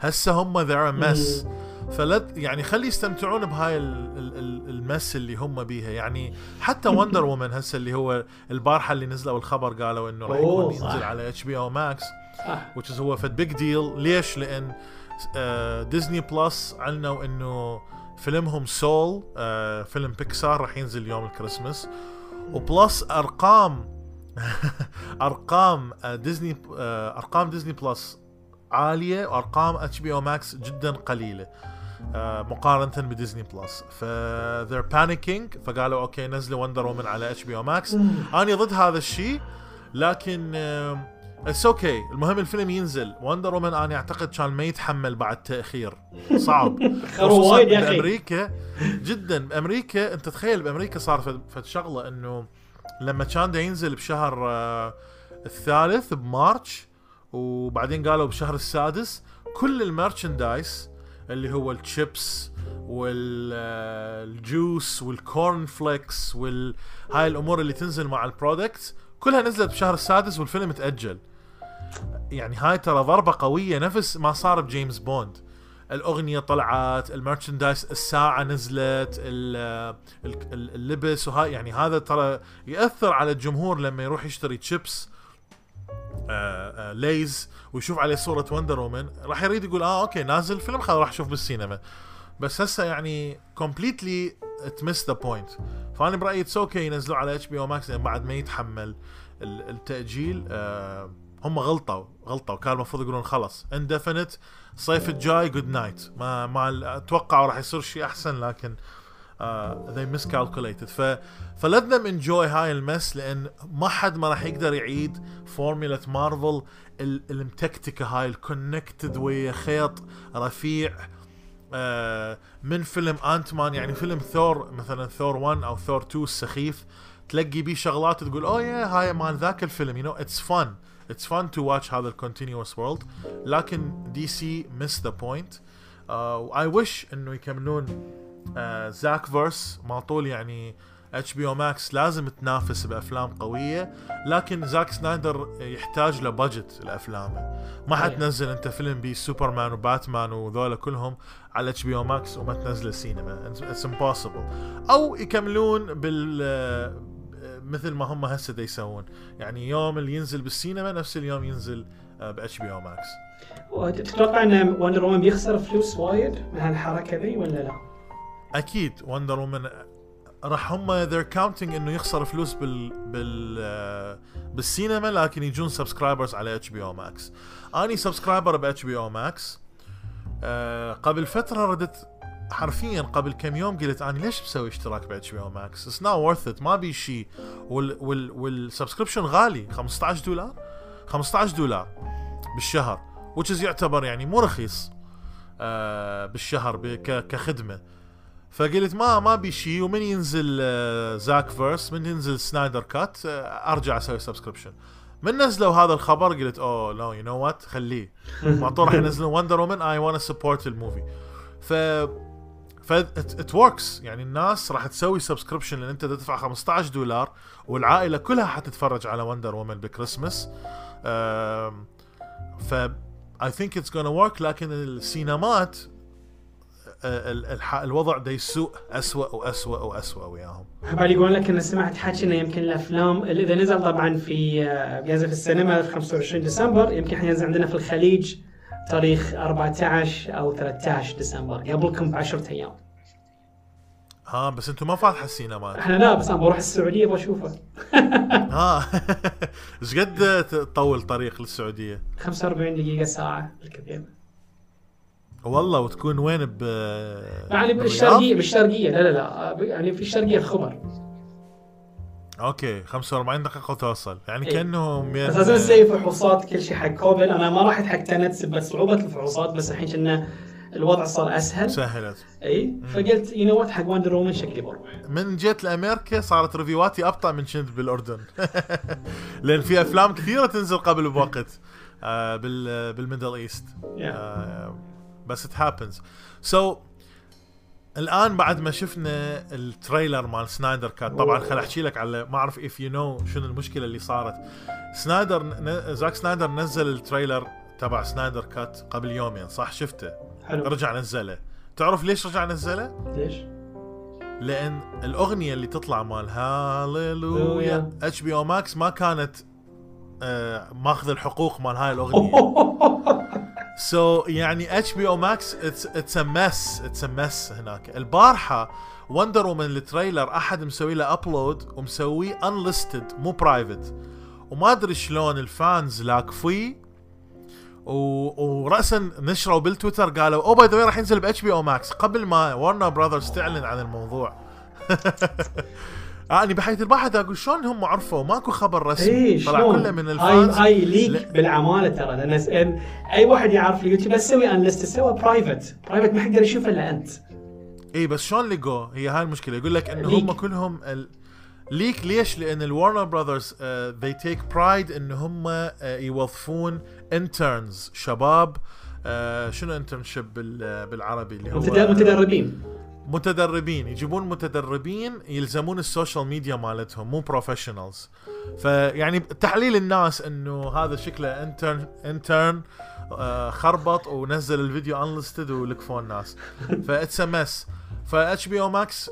هسه هم their mess فلا يعني خلي يستمتعون بهاي ال- ال- ال- ال mess اللي هم بيها. يعني حتى Wonder Woman هسه اللي هو البارحة اللي نزلوا الخبر قالوا إنه راح يكون ينزل. على HBO Max which is هو فد big deal ليش؟ لأن آه Disney Plus علنوا إنه فيلمهم Soul آه فيلم بيكسار راح ينزل يوم الكريسماس. و plus أرقام ارقام آه ديزني آه أرقام Disney Plus عالية وأرقام HBO Max جدا قليلة آه مقارنه ب Disney Plus. ف they're panicking. فقالوا okay نزلوا Wonder Woman على HBO Max أنا ضد هذا الشيء لكن it's okay okay. المهم الفيلم ينزل. Wonder Woman أنا أعتقد كان ما يتحمل بعد تأخير. صعب. خصوصاً بأمريكا. جدا. بأمريكا أنت تخيل بأمريكا صار فد شغله إنه لما كان ينزل بشهر آه، الثالث ب March وبعدين قالوا بشهر السادس كل ال merchandise اللي هو ال chips وال juice وال corn flakes وهاي الأمور اللي تنزل مع ال product كلها نزلت بشهر السادس والفيلم تأجل. يعني هاي ترى ضربة قوية نفس ما صار بجيمس بوند. الأغنية طلعت ال merchandise الساعة نزلت ال- ال- ال- اللبس وهاي يعني هذا ترى يأثر على الجمهور لما يروح يشتري تشيبس آه، آه، Lay's ويشوف عليه صورة Wonder Woman راح يريد يقول آه okay نازل فيلم خلاص راح أشوف بالسينما. بس هسه يعني completely missed the point فأنا برأيي it's okay ينزلوه على HBO Max لأن بعد ما يتحمل ال- التأجيل آه هم غلطوا غلطوا كان المفروض يقولون خلص اندفنت الصيف الجاي good night ما ما أتوقع راح يصير شيء أحسن لكن uh, they miscalculated. ف ف let them enjoy هاي ال mess لأن ما حد ما راح يقدر يعيد فورمولا مارفل ال- المتكتكة هاي ال connected ويا خيط رفيع. آه، من فيلم Ant-Man يعني فيلم ثور مثلا ثور 1 أو ثور 2 السخيف تلقي بيه شغلات تقول اوه يا هاي مال ذاك الفيلم you know it's fun it's fun to watch هذا ال continuous world لكن DC missed the point I wish إنه يكملون Zackverse ما طول يعني HBO Max لازم تنافس بأفلام قوية. لكن زاك سنايدر يحتاج له budget لافلامه ما. حتنزل أنت فيلم بي سوبرمان وباتمان وذولا كلهم على HBO Max وما تنزله سينما. it's impossible أو يكملون بال مثل ما هم هسه دا يسوون. يعني يوم اللي ينزل بالسينما نفس اليوم ينزل ب HBO Max. تتوقع إن Wonder Woman بيخسر فلوس وايد من هالحركة ذي ولا لا؟ أكيد Wonder Woman راح هم they're counting إنه يخسر فلوس بال بال آه، بالسينما لكن يجون subscribers على HBO Max أني subscriber ب HBO Max قبل فترة ردت حرفيا قبل كم يوم قلت أنا ليش بسوي اشتراك ب HBO Max؟ it's not worth it ما بي شيء وال وال وال subscription غالي. 15 دولار. 15 دولار بالشهر. Which is يعتبر يعني مو رخيص. آه بالشهر كخدمة. فقلت ما ما بي شيء ومن ينزل آه، Zackverse من ينزل Snyder Cut آه، أرجع أسوي subscription من نزلوا هذا الخبر قلت oh no you know what خليه. ما طول راح ينزلون Wonder Woman اي وأنا support ال movie ف ف works يعني الناس راح تسوي subscription لأن أنت تدفع 15 دولار والعائلة كلها حتتفرج على Wonder Woman ب Christmas ف I think it's gonna work لكن السينمات آه، الوضع دا يسوء اسوء واسوء واسوء وياهم. بالي يقول لك أنا سمعت حكي انه يمكن الأفلام إذا نزل طبعا في بينزل في السينما في 25 ديسمبر يمكن حينزل عندنا في الخليج تاريخ 14 أو 13 ديسمبر. قبلكم ب 10 أيام. ها بس أنتم ما فاتحة السينما. إحنا لا بس أنا بروح السعودية بشوفه. ها إيش قد تطول طريق للسعودية؟ 45 دقيقة ساعة بالكثير. والله وتكون وين ب يعني؟ بالشرقية بالشرقية. لا لا لا. يعني في الشرقية الخبر. أوكي 45 دقيقة وتوصل. يعني إيه. من بس لازم تسوي فحوصات كل شيء حق كوفيد. أنا ما رحت حق Tenet بس صعوبه الفحوصات بس الحين كنا الوضع صار أسهل. سهلت. اي فقلت you know what حق Wonder Woman شكلي بروح. من جيت لأمريكا صارت review اتي أبطأ من كنت بالأردن. لأن في أفلام كثيرة تنزل قبل بوقت آه بال بال Middle East. آه بس it happens so الآن بعد ما شفنا ال trailer مال Snyder Cut طبعا خل أحكي لك على ما أعرف if you know شنو المشكلة اللي صارت. سنايدر ن- زاك سنايدر نزل ال trailer تبع Snyder Cut قبل يومين صح؟ شفته؟ حلو. رجع نزله. تعرف ليش رجع نزله؟ ليش؟ لأن الأغنية اللي تطلع مال Hallelujah HBO Max ما كانت آه ماخذ الحقوق مال هاي الأغنية. so so, يعني HBO Max it's a mess it's a mess هناك. البارحة Wonder Woman ال trailer أحد مسوي له upload ومسويه unlisted مو private وما أدري شلون الفانز لاكفيه و... وراسا نشروا بالتويتر قالوا أو باي ذا راح ينزل باتش بي أو ماكس قبل ما ورنر براذرز تعلن عن الموضوع. يعني بحيث البحث أقول شلون هم عرفوا؟ ماكو خبر رسمي. اي طلع؟ كله من الفانز. هاي ليك لا. بالعماله ترى لأن أي واحد يعرف اليوتيوب بس سوي انلست سوى برايفت برايفت ما حد يقدر يشوفه إلا أنت. اي بس شلون لقوه؟ هي هاي المشكلة. يقول لك إنه. هم كلهم ال... leak ليش؟ لأن ال Warner Brothers they take pride إن هم uh, يوظفون interns شباب uh, شنو internship بالعربي اللي هو؟ متد- متدربين متدربين يجيبون متدربين يلزمون ال social media مالتهم مو professionals فيعني تحليل الناس إنه هذا شكله intern intern خربط ونزل الفيديو unlisted ولكفوا الناس. ف it's mess ف HBO Max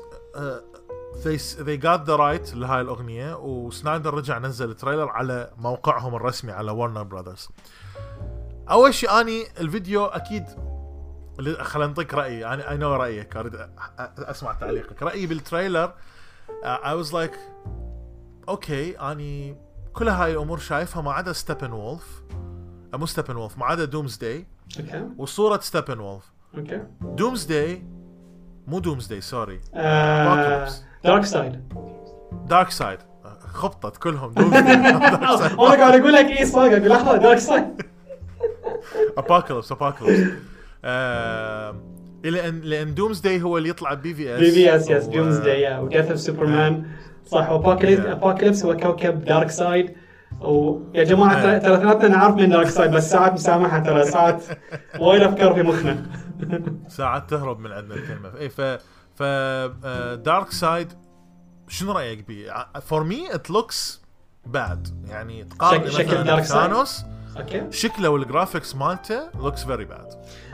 they they got the right لهاي الأغنية وسنايدر رجع نزل trailer على موقعهم الرسمي على Warner Brothers أول شيء أني الفيديو أكيد اللي- خل أنطيك رأيي. أنا I know رأيك أريد أسمع تعليقك. رأيي بال trailer I was like okay أني كل هاي الأمور شايفها ما عدا Steppenwolf مو Steppenwolf ما عدا Doomsday okay. وصورة Steppenwolf okay Doomsday مو Doomsday sorry Darkseid Darkseid خبطت كلهم Doomsday أنا قاعد أقول لك اي صاق أقول لحظة Darkseid Apokolips Apokolips لأن لأن Doomsday هو اللي يطلع BVS. BVS yes Doomsday و Death of Superman صح و Apokolips. Apokolips هو كوكب Darkseid ويا جماعة Yeah. ترى اثنيناتنا نعرف من Darkseid بس ساعات مسامحة ترى ساعات وايد أفكار في مخنا. ساعات تهرب من عندنا الكلمة. اي ف ف Darkseid شنو رأيك بيه؟ for me it looks bad يعني تقارن شك- شكل Darkseid؟ Thanos okay. شكله وال graphics مالته looks very bad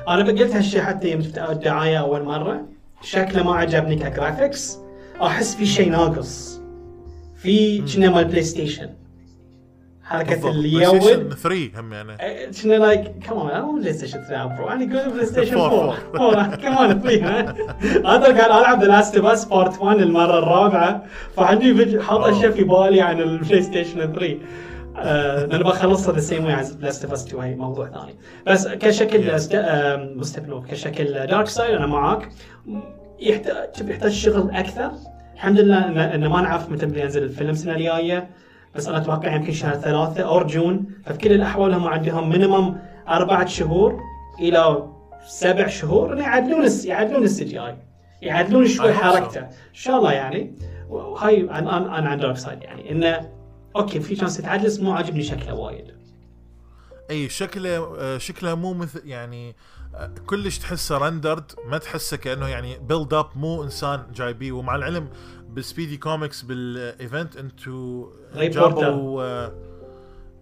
أنا قلت هالشيء حتى يوم شفت الدعاية أول مرة. شكله ما عجبني ك graphics أحس في شيء ناقص. في كنا مال بلاي ستيشن حركه اللي يول 3 هم يعني. كنا لايك كمان أنا مو بلاي ستيشن 3 برو أنا قول بلاي ستيشن Four, 4 كمان 3 أنا قاعد ألعب ذا لاست اوف اس بارت 1 المرة الرابعة. فعندي حاط. أشياء في بالي عن البلاي ستيشن 3 آه، لأن بخلصها ذا سيم واي از لاست اوف اس 2 هي موضوع ثاني. بس كشكل آه، ستيب كشكل دارك سايد أنا معاك. يحتاج يحتاج شغل أكثر. الحمد لله ان, إن ما نعرف متى بينزل الفيلم السنة الجاية. بس أنا أتوقع يمكن شهر ثلاثة أو June. ففي كل الأحوال هم عندهم minimum أربعة شهور إلى سبع شهور. إنه يعدلون يعدلون ال CGI يعدلون شوي. حركته. إن شاء الله يعني. وهاي أنا أنا أنا عن دارك سايد يعني. إنه okay في chance يتعدل بس مو عاجبني شكله وايد. أي شكله آه، شكله مو مثل يعني آه، كلش تحسه rendered ما تحسه كأنه يعني build up مو إنسان جايبيه ومع العلم بال CB DC Comics بال event انتو جابوا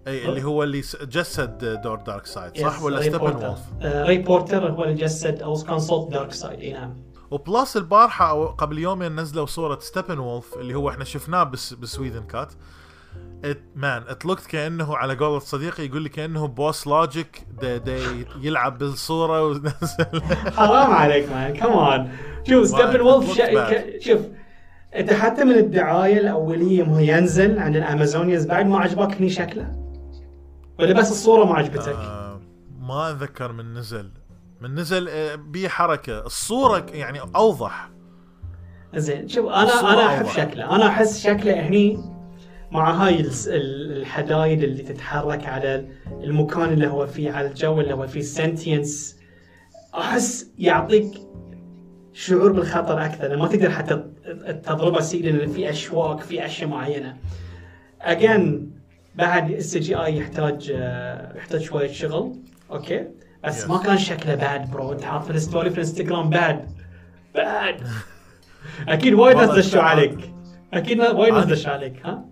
أي اللي هو اللي جسد دور دارك سايد صح؟ Yes, ولا ستيبن. وولف ري بورتر هو اللي جسد أو كان صوت دارك سايد إي نعم. و plus البارحة أو قبل يومين نزلوا صورة ستيبن وولف اللي هو إحنا شفناه بس ب Whedon cut. Man it looked كأنه على قولة صديقي يقول لي كأنه بوس لوجيك يلعب بالصورة ونزل. حرام عليك man come on شوف ستيبن وولف. شوف انت حتى من الدعاية الأولية مو ينزل عن ال Amazonians بعد ما عجبك هني شكله. ولا بس الصورة ما عجبتك؟ آه ما أتذكر من نزل. من نزل آه، بيه حركة. الصورة يعني أوضح. زين شوف أنا أنا أحب. شكله. أنا أحس شكله هني مع هاي الحدايد اللي تتحرك على المكان اللي هو فيه على الجو اللي هو فيه. sometimes أحس يعطيك شعور بالخطر أكثر. لما تقدر حتى تضربه سيد لأن في أشواك في أشياء معينة. again بعد ال CGI يحتاج آه، يحتاج شوية شغل. okay؟ بس Yes. ما كان شكله bad bro انت حاط في ال story في الانستغرام bad bad أكيد وايد دشوا عليك. أكيد وايد دشوا عليك ها؟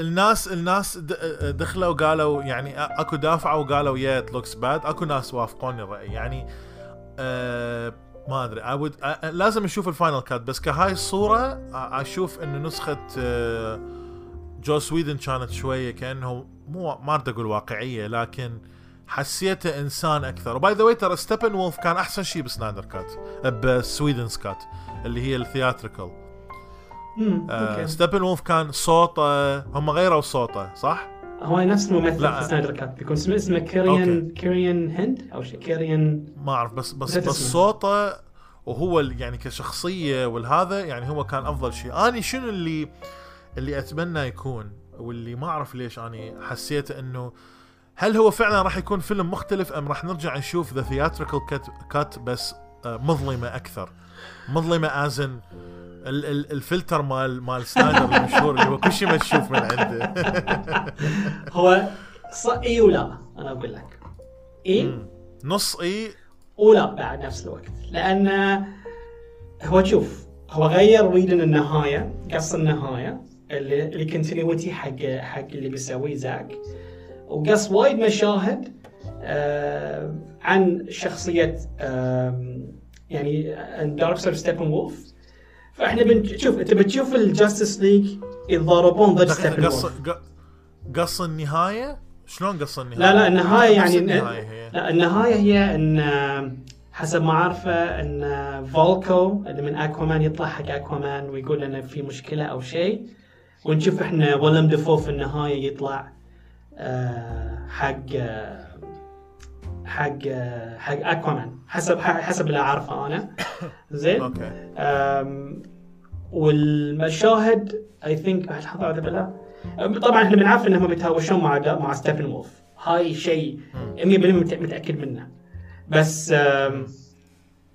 الناس الناس دخلوا وقالوا يعني اكو دافعوا وقالوا yeah it looks bad اكو ناس وافقوني الرأي. يعني آه ما أدري. I would, آه لازم نشوف ال final cut. بس كهاي الصورة آه، أشوف إنه نسخة Joss Whedon cut شوية كأنه مو ما أريد أقول واقعية لكن حسيته إنسان أكثر. و by the way ترى ستيبن وولف كان أحسن شيء بسنايدر cut ب Joss Whedon's cut اللي هي ال theatrical. آه ستيبن وولف كان صوته هم غيروا صوته صح؟ هو نفس الممثل لا. في سنايدر cut بيكون اسمه اسمه كيريان كيريان هند أو شيء كيريان ما أعرف بس بس بس. صوته وهو يعني كشخصية والهذا يعني هو كان أفضل شيء أني شنو اللي اللي أتمنى يكون واللي ما أعرف ليش أني حسيت إنه هل هو فعلا راح يكون فيلم مختلف أم راح نرجع نشوف the theatrical cut بس آه، مظلمة أكثر مظلمة as in ال ال الفلتر مال مال سنايدر المشهور اللي هو كل شيء ما تشوف من عنده. هو ص... إي ولا أنا أقول لك. إي. نص إي. ولا بعد نفس الوقت. لأن هو شوف هو غير Whedon النهاية قص النهاية اللي اللي continuity حق حق اللي بيسويه زاك. وقص وايد مشاهد آه عن شخصية آه يعني دارك ستيبن وولف فاحنا بنشوف انت بتشوف الجاستس ليج يتضاربون ضد ستيبن قص قص النهاية؟ شلون قص النهاية؟ لا لا النهاية يعني النهاية هي. لا النهاية هي إن حسب ما عارفه إن فولكو اللي من اكوامان يطلع حق اكوامان ويقول إنه في مشكلة أو شيء. ونشوف إحنا Willem Dafoe في النهاية يطلع آه، حق آه، حق آه، حق اكوامان حسب حسب اللي أعرفه أنا. زين؟ okay. والمشاهد I think اعوذ بالله. أم، طبعا إحنا بنعرف إنهم بيتهاوشون مع مع ستيبن وولف هاي شيء 100% مت- متأكد منه. بس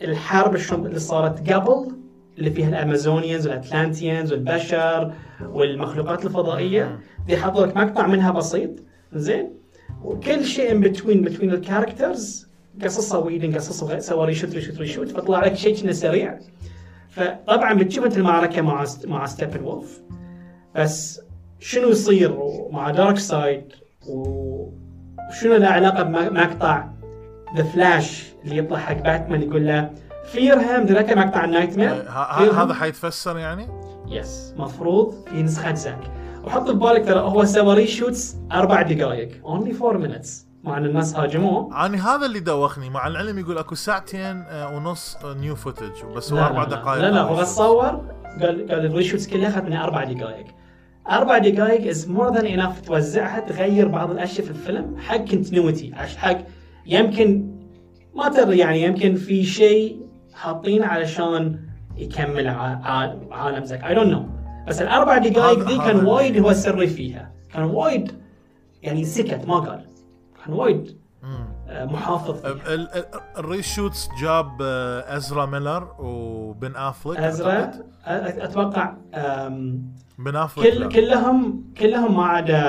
الحرب اللي صارت قبل اللي فيها ال Amazonians وال Atlanteans والبشر والمخلوقات الفضائية دي حطوا لك مقطع منها بسيط. زين؟ وكل شيء in between between ال characters قصصها Whedon قصصها سوى reshoot reshoot reshoot فطلع لك شيء كنا سريع. فطبعا بتشوف انت المعركه مع مع ستيبن وولف بس شنو يصير مع دارك سايد وشنو له علاقه بمقطع The Flash اللي يطلع حق باتمان يقول له فيرهام ذاك مقطع ال nightmare ه- ه- هذا حيتفسر يعني؟ yes مفروض في نسخة زاك وحط في بالك ترى هو سوى reshoots أربع دقائق. only four minutes مع أن الناس هاجموه. أنا هذا اللي دوخني. مع العلم يقول أكو ساعتين آه، ونص new footage بس هو أربع لا لا. دقائق. لا لا هو reshoot. بس صور. قال قال ال reshoots كلها اخذت منها أربع دقائق. أربع دقائق is more than enough توزعها تغير بعض الأشياء في الفيلم. حق continuity حق يمكن ما تدري يعني يمكن في شيء حاطينه علشان يكمل عالم زك I don't know بس الأربع دقائق ذي كان وايد هو السري فيها كان وايد يعني سكت ما قال كان وايد. آه، محافظ فيها. ال- ال- ال reshoots جاب آه، أزرا ميلر وبن أعتقد. أ- أتوقع بن آفليك كل. كلهم كلهم ما عدا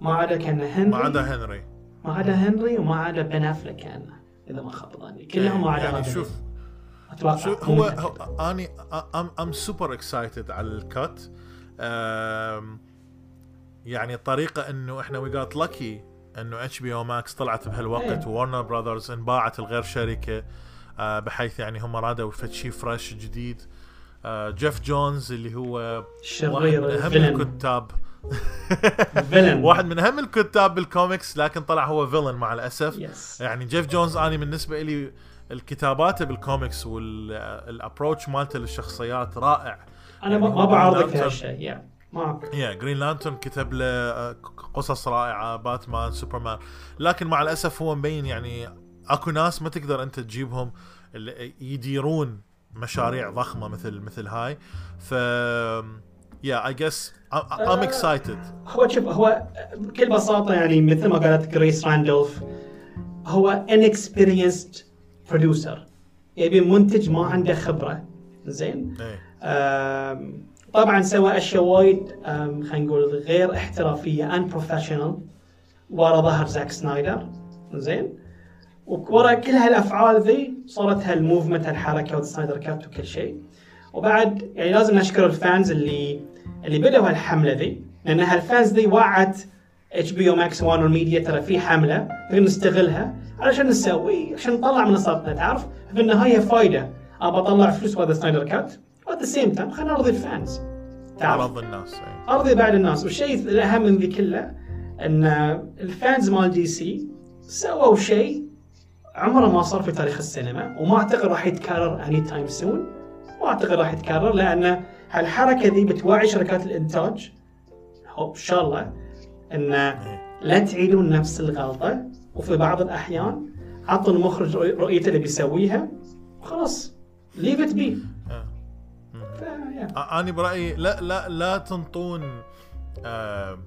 ما عدا كان هنري ما عدا هنري ما عدا هنري وما عدا بن افلك كان إذا ما خاب ظني كلهم ما عدا يعني شوف شو هو. هو اني I'm um super excited على ال cut يعني الطريقة إنه إحنا we got lucky إنه HBO Max طلعت بهالوقت إيه. و Warner Brothers انباعت الغير شركة آه، بحيث يعني هم رادوا شيء fresh جديد. آه، جيف جونز اللي هو واحد الشرير من أهم ال villain. الكتاب. واحد من أهم الكتاب بالكوميكس لكن طلع هو villain مع الأسف. yes يعني جيف جونز أني بالنسبة لي الكتابات بال comics وال approach مالته للشخصيات رائع. أنا ما يعني ما بعارضك هالشيء يا معك يا Green Lantern كتب له آه، قصص رائعة باتمان سوبرمان لكن مع الأسف هو مبين يعني أكو ناس ما تقدر أنت تجيبهم اللي يديرون مشاريع ضخمة مثل مثل هاي. ف yeah I guess I'm excited هو شوف هو بكل بساطة يعني مثل ما قالت جريس راندولف هو inexperienced producer. يبي منتج ما عنده خبرة. زين. آم، طبعا سوى أشياء وايد خلينا نقول غير احترافية unprofessional ورا ظهر زاك سنايدر. زين. ورا كل هالأفعال ذي صارت هال movement هالحركة وال Snyder Cut وكل شيء. وبعد يعني لازم نشكر ال fans اللي اللي بدأوا هالحملة ذي. لأن هال fans ذي وعت HBO Max Warner Media ترى في حملة نستغلها علشان نسوي عشان نطلع منصاتنا تعرف؟ في النهاية فايدة. أبى أطلع فلوس بهذا Snyder Cut و at the same time خلينا نرضي ال fans. تعرف؟ عرض الناس إيه. أرضي بعد الناس. والشيء الأهم من ذي كله أن ال fans مال DC سووا شيء عمره ما صار في تاريخ السينما وما أعتقد راح يتكرر any time soon ما أعتقد راح يتكرر لأن هالحركة ذي بتوعي شركات الإنتاج. إن شاء الله. إن لا تعيدون نفس الغلطة وفي بعض الأحيان عطوا المخرج رؤ- رؤيته اللي بيسويها وخلاص leave it be. أنا برأيي لا لا لا تنطون آه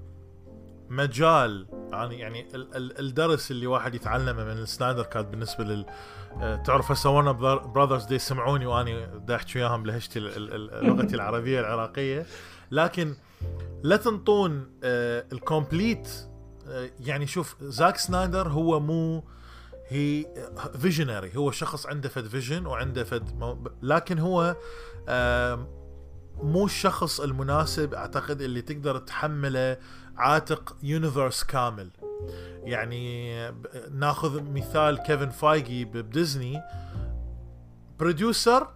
مجال يعني يعني ال- ال- الدرس اللي واحد يتعلمه من ال Snyder Cut بالنسبة لل آه، تعرف هسه Warner Brothers دي يسمعوني واني دا احكي وياهم ال- لغتي العربية العراقية. لكن لا تنطون آه ال complete آه يعني شوف زاك سنايدر هو مو هي visionary هو شخص عنده فد vision وعنده فد لكن هو مو الشخص المناسب أعتقد اللي تقدر تحمله عاتق universe كامل. يعني ناخذ مثال كيفن فايجي ب Disney producer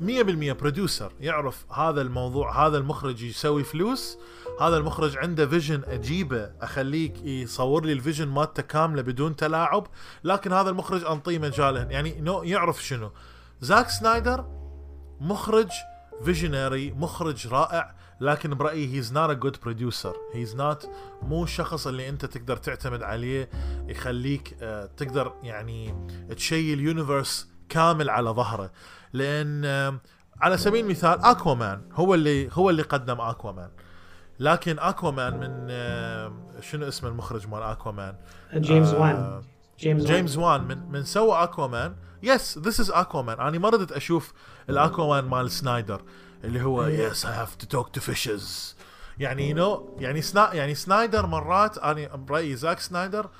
100% producer يعرف هذا الموضوع هذا المخرج يسوي فلوس هذا المخرج عنده vision أجيبه أخليك يصور لي ال vision مالته كاملة بدون تلاعب لكن هذا المخرج أنطيه مجاله يعني no يعرف شنو. زاك سنايدر مخرج visionary مخرج رائع لكن برأيي he's not a good producer he's not مو الشخص اللي أنت تقدر تعتمد عليه يخليك آه، تقدر يعني تشيل universe كامل على ظهره. لأن آه، على سبيل المثال أكوامان هو اللي هو اللي قدم أكوامان. لكن أكوامان من آه، شنو اسم المخرج مال أكوامان؟ جيمس آه، وان. جيمس وان. جيمس وان. من من سوى أكوامان yes this is أكوامان. أنا ما ردت أشوف الأكوامان مال سنايدر اللي هو yes I have to talk to fishes يعني you know يعني سنا يعني سنايدر مرات أنا برايي زاك سنايدر أم،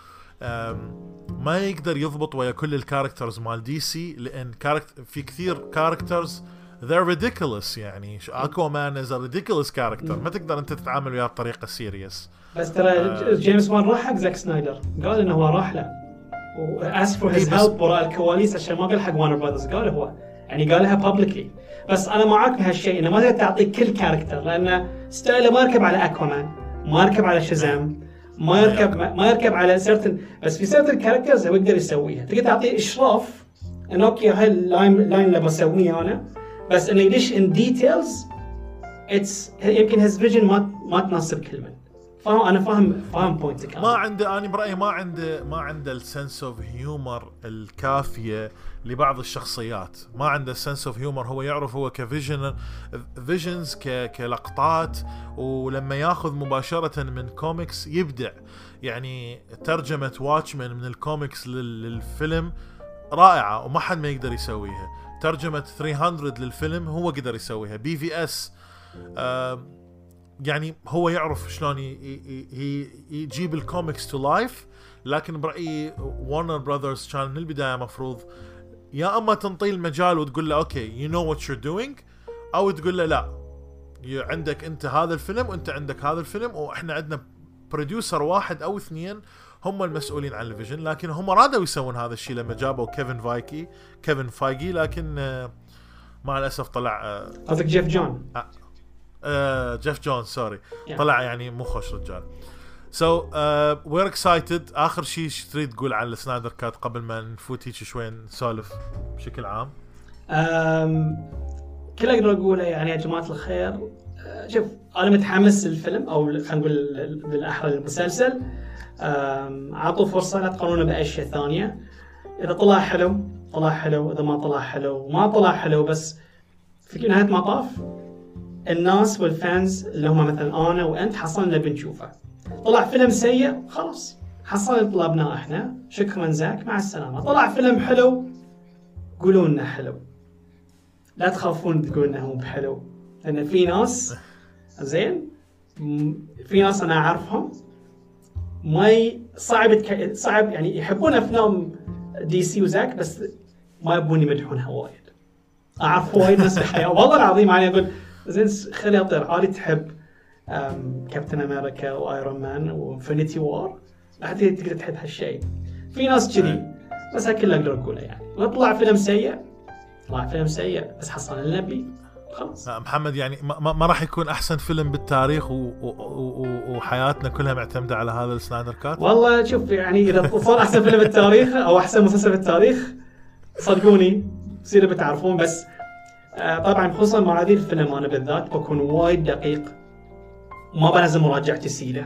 ما يقدر يضبط ويا كل ال characters مال DC لأن character في كثير characters they're ridiculous يعني. اكوامان is a ridiculous character ما تقدر أنت تتعامل وياه بطريقة serious بس ترى جيمس وان راح حق زاك سنايدر قال إنه هو راح له. و asked for his help وراء الكواليس عشان ما قال حق Warner Brothers قال هو. يعني قالها publicly بس أنا معاك بهالشيء إنه ما تقدر تعطي كل character لأن style ه ما يركب على اكوامان ما يركب على شازام ما يركب ما يركب على certain بس في certain characters هو يقدر يسويها. تقدر تعطيه إشراف انه okay هاي ال line ال line اللي بسويه أنا. بس انه يدش in details it's يمكن his vision ما ما تناسب كل من فاهم أنا فاهم فاهم point ك ما عنده أنا برأيي ما عنده ما عنده ال sense of humor الكافية. لبعض الشخصيات. ما عنده ال sense of humor هو يعرف هو ك vision visions كلقطات ولما ياخذ مباشرة من كوميكس يبدع. يعني ترجمة واتشمان من الكوميكس لل- للفيلم رائعة وما حد ما يقدر يسويها. ترجمة 300 للفيلم هو قدر يسويها. BVS يعني هو يعرف شلون يجيب ال comics to life لكن برأيي Warner Brothers كان من البداية مفروض يا أما تنطيه المجال وتقول له okay you know what you're doing أو تقول له لا عندك أنت هذا الفيلم وأنت عندك هذا الفيلم وإحنا عندنا producer واحد أو اثنين هم المسؤولين عن ال vision. لكن هم رادوا يسوون هذا الشيء لما جابوا كيفن فايجي كيفن فايجي. لكن آه، مع الأسف طلع آه، قصدك جيف جون. آه جيف جونز sorry Yeah. طلع يعني مو خوش رجال. so we're excited آخر شيء إيش تريد تقول عن ال Snyder Cut قبل ما نفوت هيك شوي نسولف بشكل عام. كل أقدر اقوله يعني يا جماعة الخير. أه، شوف أنا متحمس للفيلم أو خلينا نقول بالاحرى المسلسل. أم، اعطوا فرصة لا تقارنونه بأشياء ثانية. إذا طلع حلو طلع حلو. إذا ما طلع حلو ما طلع حلو. بس في نهاية المطاف الناس والفانز اللي هم مثلا أنا وأنت حصلنا بنشوفه. طلع فيلم سيء خلاص. حصلنا طلبناه إحنا. شكرا زاك مع السلامة. طلع فيلم حلو. قولوا لنا حلو. لا تخافون تقولوا إنه مو بحلو. لأن في ناس زين في ناس أنا أعرفهم ما. صعب يتك... صعب يعني يحبون أفلام DC و Zack بس ما يبون يمدحونها وايد. أعرف وايد ناس بالحياة والله العظيم أنا أقول زين س- خلي أطير. عادي تحب. Captain America و Iron Man و Infinity War بعدين تقدر تحب هالشيء. في ناس كذي بس هذا كله أقدر اقوله يعني. وطلع فيلم سيء. طلع فيلم سيء بس حصل النبي. خلاص. آه، محمد يعني ما, ما- راح يكون أحسن فيلم بالتاريخ و... و... و... وحياتنا كلها معتمدة على هذا السنايدر كات والله شوف يعني إذا صار أحسن فيلم بالتاريخ أو أحسن مسلسل بالتاريخ صدقوني تصيروا بتعرفون. بس آه، طبعا خصوصا مع هذه الفيلم أنا بالذات بكون وايد دقيق ما بنزل مراجعتي سيده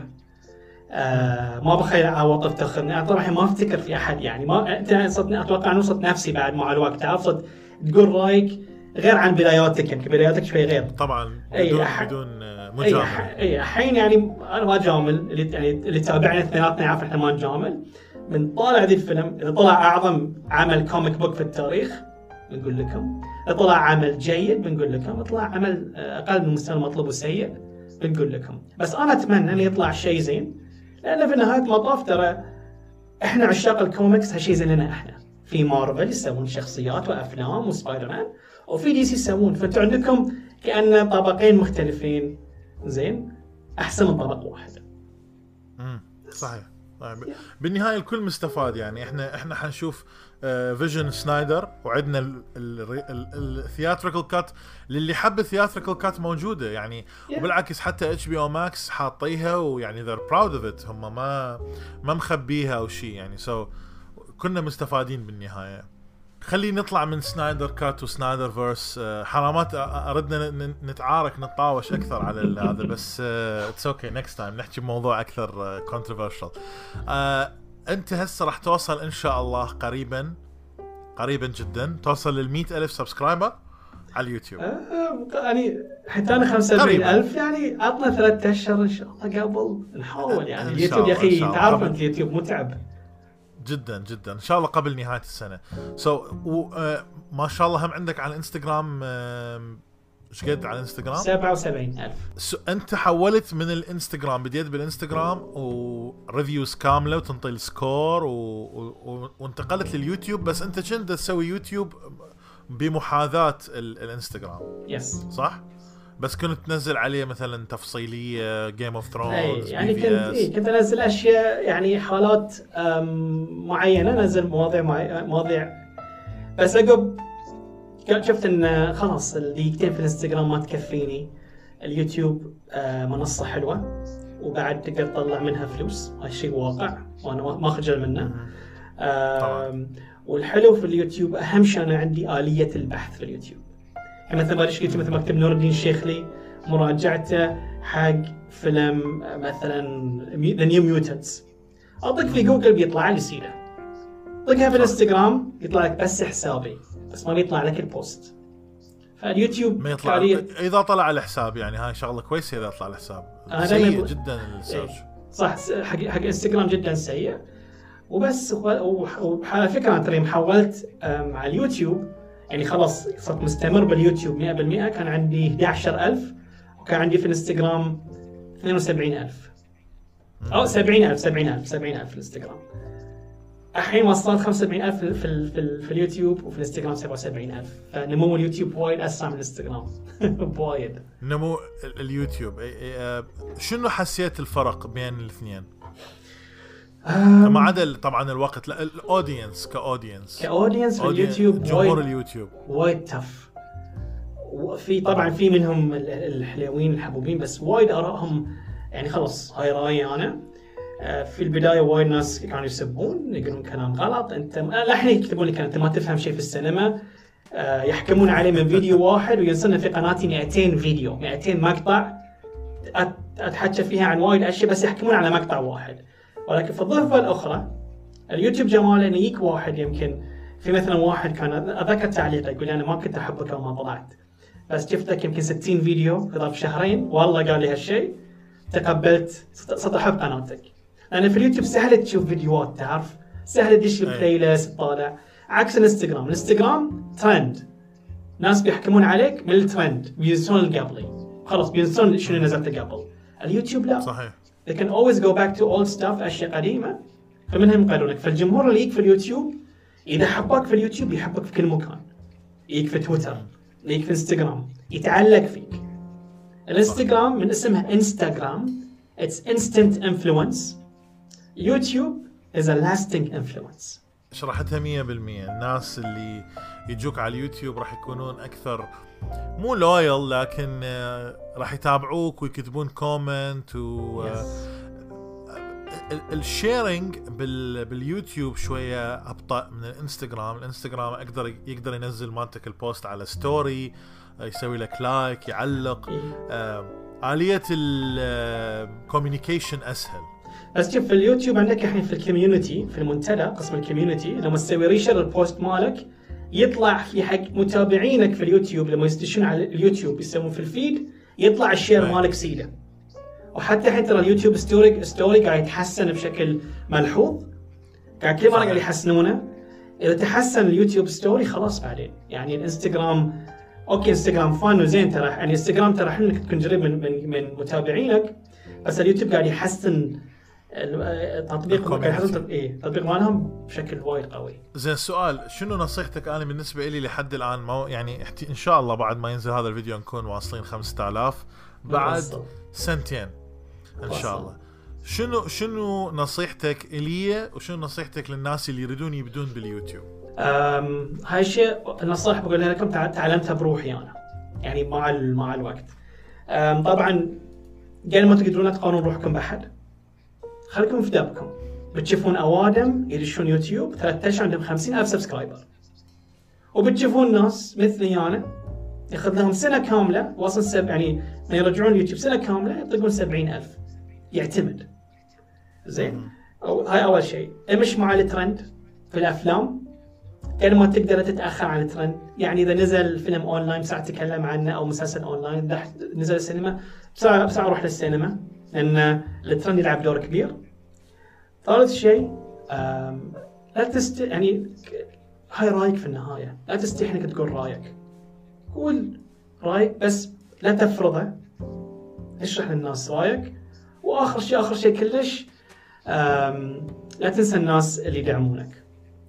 آه ما بخلي عواطف تاخذني أنا طبعا ما أفتكر في أحد يعني. ما أنت أتوقع أنه صدق نفسي بعد مع الوقت. صدق تقول رأيك غير عن بداياتك يمكن بداياتك شوي غير. طبعا أي بدون أح- بدون آه، أي الحين يعني أنا ما جامل. اللي يعني اللي تابعنا اثنيناتنا يعرف إحنا ما نجامل من طالع ذي الفيلم إذا طلع أعظم عمل comic book في التاريخ بنقول لكم. إذا طلع عمل جيد بنقول لكم. طلع عمل آه، أقل من المستوى المطلوب وسيء بنقول لكم. بس أنا أتمنى انه يطلع شيء زين لأن في نهايه المطاف ترى إحنا عشاق الكوميكس هالشيء زين لنا إحنا. في مارفل يسوون شخصيات وأفلام وسبايدر مان وفي DC يسوون. فأنتوا عندكم كأن طبقين مختلفين. زين؟ أحسن من طبق واحد. مم. صحيح. طيب. بالنهاية الكل مستفاد يعني. إحنا إحنا حنشوف vision Snyder وعندنا ال theatrical cut للي حب ال theatrical cut موجودة يعني. وبالعكس حتى HBO Max حاطيها ويعني they're proud of it هم ما ما مخبيها أو شيء يعني. so so كلنا مستفادين بالنهاية. خلي نطلع من Snyder Cut و Snyderverse آه، حرامات أردنا نتعارك نتطاوش أكثر على هذا بس it's okay next time نحكي بموضوع أكثر controversial أنت هسه راح توصل إن شاء الله قريبا قريبا جدا توصل لل ألف subscriber على اليوتيوب. آه، يعني حتى أنا 75000 يعني عطنا ثلاث أشهر إن شاء الله قبل نحاول يعني. اليوتيوب يا أخي. تعرف. أنت اليوتيوب متعب. جدا جدا. إن شاء الله قبل نهاية السنة. so so, و, آه، ما شاء الله هم عندك على الانستغرام آم، إيش قد على الإنستغرام؟ 77000 so أنت حولت من الإنستغرام بديت بالإنستغرام و reviews كاملة وتنطي ال score و... و... وانتقلت لليوتيوب بس أنت كنت تسوي يوتيوب بمحاذاة ال... الإنستغرام؟ yes صح؟ بس كنت تنزل عليه مثلا تفصيلية Game of Thrones يعني كنت إيه كنت أنزل أشياء يعني حالات معينة أنزل مواضيع مواضيع. بس عقب شفت إن خلاص الدقيقتين في الانستغرام ما تكفيني. اليوتيوب آه، منصة حلوة. وبعد تقدر تطلع منها فلوس. هذا شيء واقع. وأنا ما خجل منه. والحلو في اليوتيوب أهم شيء أنا عندي آلية البحث في اليوتيوب. يعني مثلا ما قلت مثل مكتب نور الدين الشيخلي مراجعته حق فيلم آه، مثلا The New Mutants أطق في جوجل بيطلع لي سيرة. طقها في الانستغرام يطلع لك بس حسابي. بس ما بيطلع لك ال post فاليوتيوب ما يطلع. فعليا إذا طلع على الحساب يعني هاي شغلة كويسة إذا طلع على الحساب. أنا سيء دايماً- جدا ال search صح س- حق حق انستغرام جدا سيء. وبس و- وعلى فكرة ترى يوم حولت على اليوتيوب يعني خلاص صرت مستمر باليوتيوب 100% كان عندي 11000 وكان عندي في الإنستغرام 72000 أو 70000 70000 70000 في الإنستغرام. الحين وصلت 75000 في في, في, في اليوتيوب وفي الإنستغرام 77000 فنمو اليوتيوب وايد أسرع من الإنستغرام. بوايد نمو ال- اليوتيوب. آه، شنو حسيت الفرق بين الاثنين؟ ما عدا طبعا الوقت. لا ال audience ك audience ك audience في اليوتيوب جمهور اليوتيوب. وايد tough وفي طبعا في منهم ال- الحلوين الحبوبين بس وايد آرائهم يعني خلاص هاي رأيي أنا. في البداية وايد ناس كانوا يسبون يقولون كلام غلط. أنت الحين يكتبون لك أنت ما تفهم شيء في السينما. آه، يحكمون عليه من فيديو واحد وينزلون في قناتي 200 فيديو 200 مقطع. اتحكى فيها عن وايد أشياء بس يحكمون على مقطع واحد. ولكن في الضفة الأخرى اليوتيوب جماله إنه يجيك واحد يمكن. في مثلا واحد كان أذكر تعليقه يقول أنا ما كنت أحبك يوم ما طلعت. بس شفتك يمكن 60 فيديو في ظرف شهرين. والله قال لي هالشيء. تقبلت صرت احب قناتك. لأن في اليوتيوب سهل تشوف فيديوهات تعرف؟ سهل تدش. ال playlist تطالع عكس الإنستغرام. الإنستغرام ترند ناس بيحكمون عليك من الترند بينسون اللي قبلي خلاص بينسون شنو نزلته قبل. اليوتيوب لا. صحيح. They can always go back to old stuff أشياء قديمة. فمنهم يقارنونك فالجمهور اللي يجيك في اليوتيوب إذا حبك في اليوتيوب يحبك في كل مكان. يجيك في تويتر يجيك في إنستغرام يتعلق فيك. الإنستغرام من اسمها انستغرام it's instant influence. YouTube is a lasting influence. شرحتها 100% الناس اللي يجوك على اليوتيوب راح يكونون أكثر مو loyal لكن آه، راح يتابعوك ويكتبون comment و آه، ال- ال sharing بال باليوتيوب شوية أبطأ من الإنستغرام. الإنستغرام أقدر يقدر ينزل مالتك ال post على story آه، يسوي لك like يعلق. آه، آلية ال communication أسهل. بس شوف في اليوتيوب عندك الحين في ال community في المنتدى قسم ال community لما تسوي reshare ال post مالك يطلع في حق متابعينك في اليوتيوب. لما يستشون على اليوتيوب يسوون في ال feed يطلع ال share. مالك سيدة. وحتى الحين ترى اليوتيوب story story قاعد يتحسن بشكل ملحوظ. قاعد كل مرة. قاعد يحسنونه. إذا تحسن اليوتيوب story خلاص بعدين. يعني الانستغرام okay إنستغرام fun وزين ترى. يعني إنستغرام ترى حلو إنك تكون قريب من من من متابعينك. بس اليوتيوب قاعد يحسن يحسن إيه التطبيق مالهم بشكل وايد قوي. زين سؤال شنو نصيحتك؟ أنا بالنسبة لي لحد الآن ما يعني إن شاء الله بعد ما ينزل هذا الفيديو نكون واصلين 5000 بعد. سنتين إن شاء. الله. شنو شنو نصيحتك إلي وشنو نصيحتك للناس اللي يريدون يبدون باليوتيوب؟ هاي الشيء النصائح بقولها لكم تع- تعلمتها بروحي أنا يعني مع مع الوقت. طبعا قبل ما تقدرون تقارنون روحكم بأحد. خليكم في دربكم بتشوفون أوادم يدشون يوتيوب ثلاث اشهر عندهم 50000 subscriber. وبتشوفون ناس مثلي أنا ياخذ لهم سنة كاملة وصل sub يعني يرجعون يوتيوب سنة كاملة يطقون 70000 يعتمد. زين. أو هاي أول شيء. امش مع الترند في الأفلام. قبل ما تقدر تتأخر عن الترند. يعني إذا نزل فيلم أونلاين بسرعة تتكلم عنه أو مسلسل أونلاين نزل السينما بسرعة بسرعة روح للسينما. لأن الترند يلعب دور كبير. ثالث شيء لا تست يعني هاي رأيك في النهاية. لا تستحي إنك تقول رأيك. قول رأيك بس لا تفرضه. اشرح للناس رأيك. وآخر شيء آخر شيء كلش لا تنسى الناس اللي يدعمونك.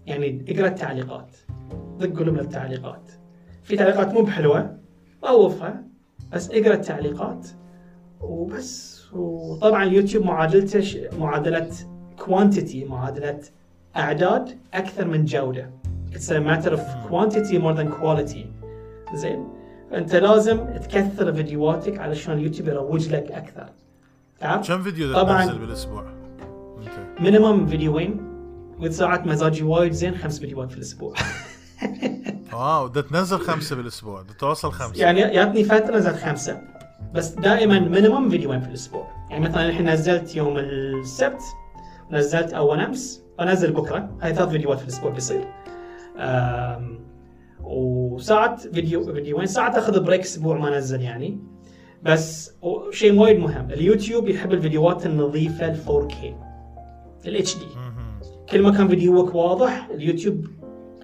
يعني اقرأ التعليقات. دق قلوب التعليقات في تعليقات مو بحلوة طوفها بس اقرأ التعليقات. وبس. وطبعا اليوتيوب معادلته معادلة quantity معادلة أعداد أكثر من جودة. A matter of quantity more than quality. زين. فانت لازم تكثر فيديوهاتك علشان اليوتيوب يروج لك أكثر. تعرف؟ كم فيديو طبعاً. تنزل بالاسبوع؟ انت minimum فيديوين. وإذا ساعات مزاجي وايد زين خمس فيديوهات في الأسبوع. wow ده تنزل خمسة بالأسبوع ده توصل خمسة. يعني يعطني فترة نزلت خمسة. بس دائما minimum فيديوين في الأسبوع. يعني مثلا الحين نزلت يوم السبت نزلت أول أمس وانزل بكرة. هاي ثلاث فيديوهات في الأسبوع بيصير. وساعات فيديو فيديوين. ساعات أخذ break أسبوع ما انزل يعني. بس شيء وايد مهم. اليوتيوب يحب الفيديوهات النظيفة ال 4K ال HD. كل ما كان فيديوك واضح اليوتيوب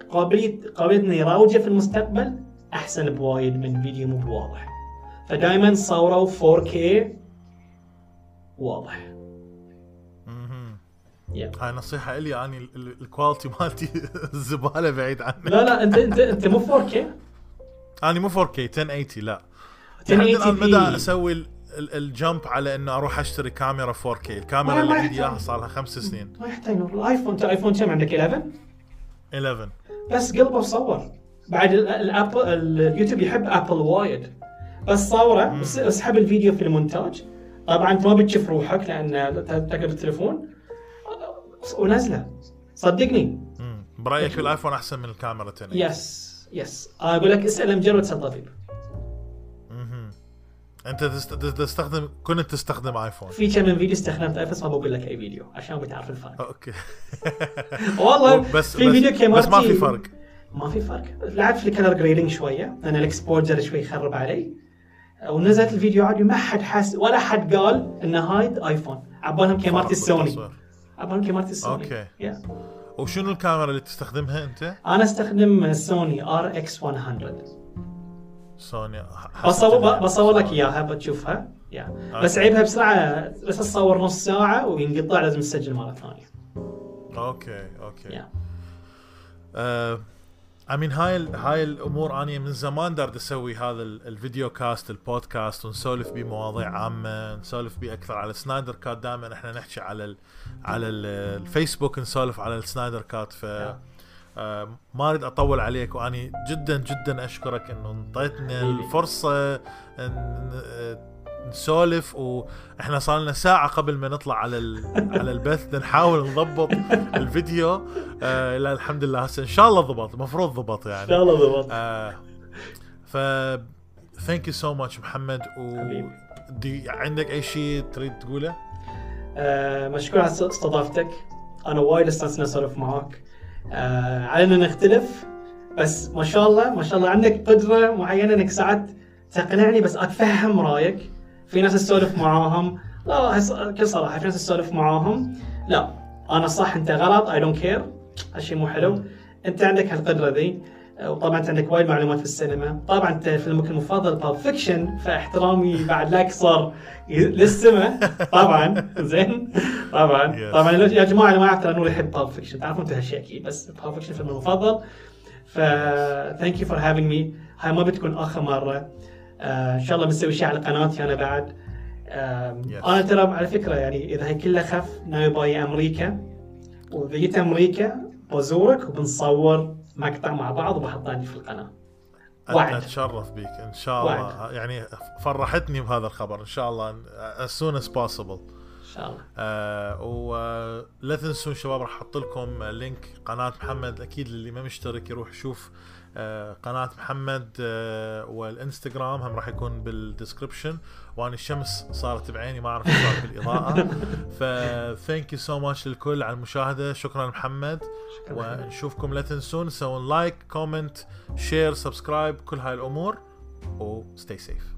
قابلية قابلية انه يروجه في المستقبل أحسن بوايد من فيديو مو بواضح. فدائما صوروا 4K واضح. yeah. هاي اني ال- ال- ال quality مالتي الزبالة بعيد عني. لا لا انت انت أنت مو 4K اني مو 4K 1080 لا. لحد الان 1080 مدى أسوي ال- ال- ال jump على إنه أروح أشتري كاميرا 4K الكاميرا اللي عندي إياها. صار لها خمس سنين. ما يحتاج. الايفون آيفون كم عندك؟ 11 11 بس قلبه وصور بعد ال- الابل اليوتيوب يحب ابل وايد. بس صوره بس- اسحب الفيديو في المونتاج. طبعا انت ما بتشوف روحك لأن تقلب التليفون. ونازله صدقني. برأيك الايفون أحسن من الكاميرا 10 yes yes أقول لك اسأل مجرد تسال طبيب. مهم. أنت تست- تستخدم كنت تستخدم آيفون؟ في كم من فيديو استخدمت آيفون ما بقول لك أي فيديو عشان بتعرف الفرق. okay. والله بس في فيديو كاميرتي بس ما في فرق. ما في فرق. لعبت في ال color grading شوية لأن ال exposure شوي يخرب علي. ونزلت الفيديو عادي ما حد حاس ولا حد قال إن هاي ايفون عبالهم كاميرتي فرق السوني. عبالهم كاميرتي السوني okay. yeah. وشنو الكاميرا اللي تستخدمها أنت؟ أنا أستخدم سوني R X 100 سوني بصور بصور لك إياها بتشوفها يا. بس عيبها بسرعة بس تصور نص ساعة وينقطع لازم تسجل مرة ثانية okay okay yeah. امين هاي ال- هاي الأمور أني من زمان دا أريد أسوي هذا ال- ال video cast ال podcast ونسولف بمواضيع عامة نسولف بيه أكثر على سنايدر كات. دائما إحنا نحكي على ال على ال الفيسبوك نسولف على السنايدر كات. ف آه، ما أريد أطول عليك وأني جدا جدا أشكرك إنه انطيتنا. الفرصة إن آه، نسولف وإحنا صار لنا ساعة قبل ما نطلع على ال- على البث نحاول نضبط الفيديو. آه لا الحمد لله. هسه إن شاء الله ضبط المفروض ضبط إن يعني شاء الله ضبط. آه ف thank you so much محمد. و. دي عندك أي شيء تريد تقوله؟ آه، مشكور على استضافتك. أنا وايد استانسنا أسولف معاك. آه، علينا نختلف. بس ما شاء الله ما شاء الله عندك قدرة معينة إنك ساعات تقنعني بس أتفهم رأيك. في ناس اسولف معاهم. لا بكل صراحة في ناس اسولف معاهم. لا أنا صح أنت غلط I don't care هالشيء مو حلو. أنت عندك هالقدرة ذي. وطبعا أنت عندك وايد معلومات في السينما. طبعا أنت فيلمك المفضل Pulp Fiction فاحترامي بعد لك صار للسما. طبعا. زين. طبعا. طبعا يا جماعة اللي ما يعرف ترى نور يحب Pulp Fiction تعرفون أنتم هالشيء أكيد بس Pulp Fiction فيلم المفضل. ف thank you for having me هاي ما بتكون آخر مرة. آه، إن شاء الله بنسوي شيء على قناتي أنا بعد. Yes. أنا ترى على فكرة يعني إذا هي كلها خف ناوي باي أمريكا. وإذا جيت أمريكا بزورك وبنصور مقطع مع بعض وبحطه عندي في القناة. وعد. أتشرف بيك إن شاء الله. يعني فرحتني بهذا الخبر إن شاء الله. As soon as possible. إن شاء الله. آه ولا تنسون شباب راح أحط لكم link قناة محمد. أكيد اللي ما مشترك يروح يشوف آه قناة محمد آه والإنستغرام هم راح يكون بال description وأنا الشمس صارت بعيني ما أعرف صار بالإضاءة. ف thank you so much للكل على المشاهدة. شكرا محمد. شكرا ونشوفكم لا تنسون تسوون like comment share subscribe كل هاي الأمور و stay safe.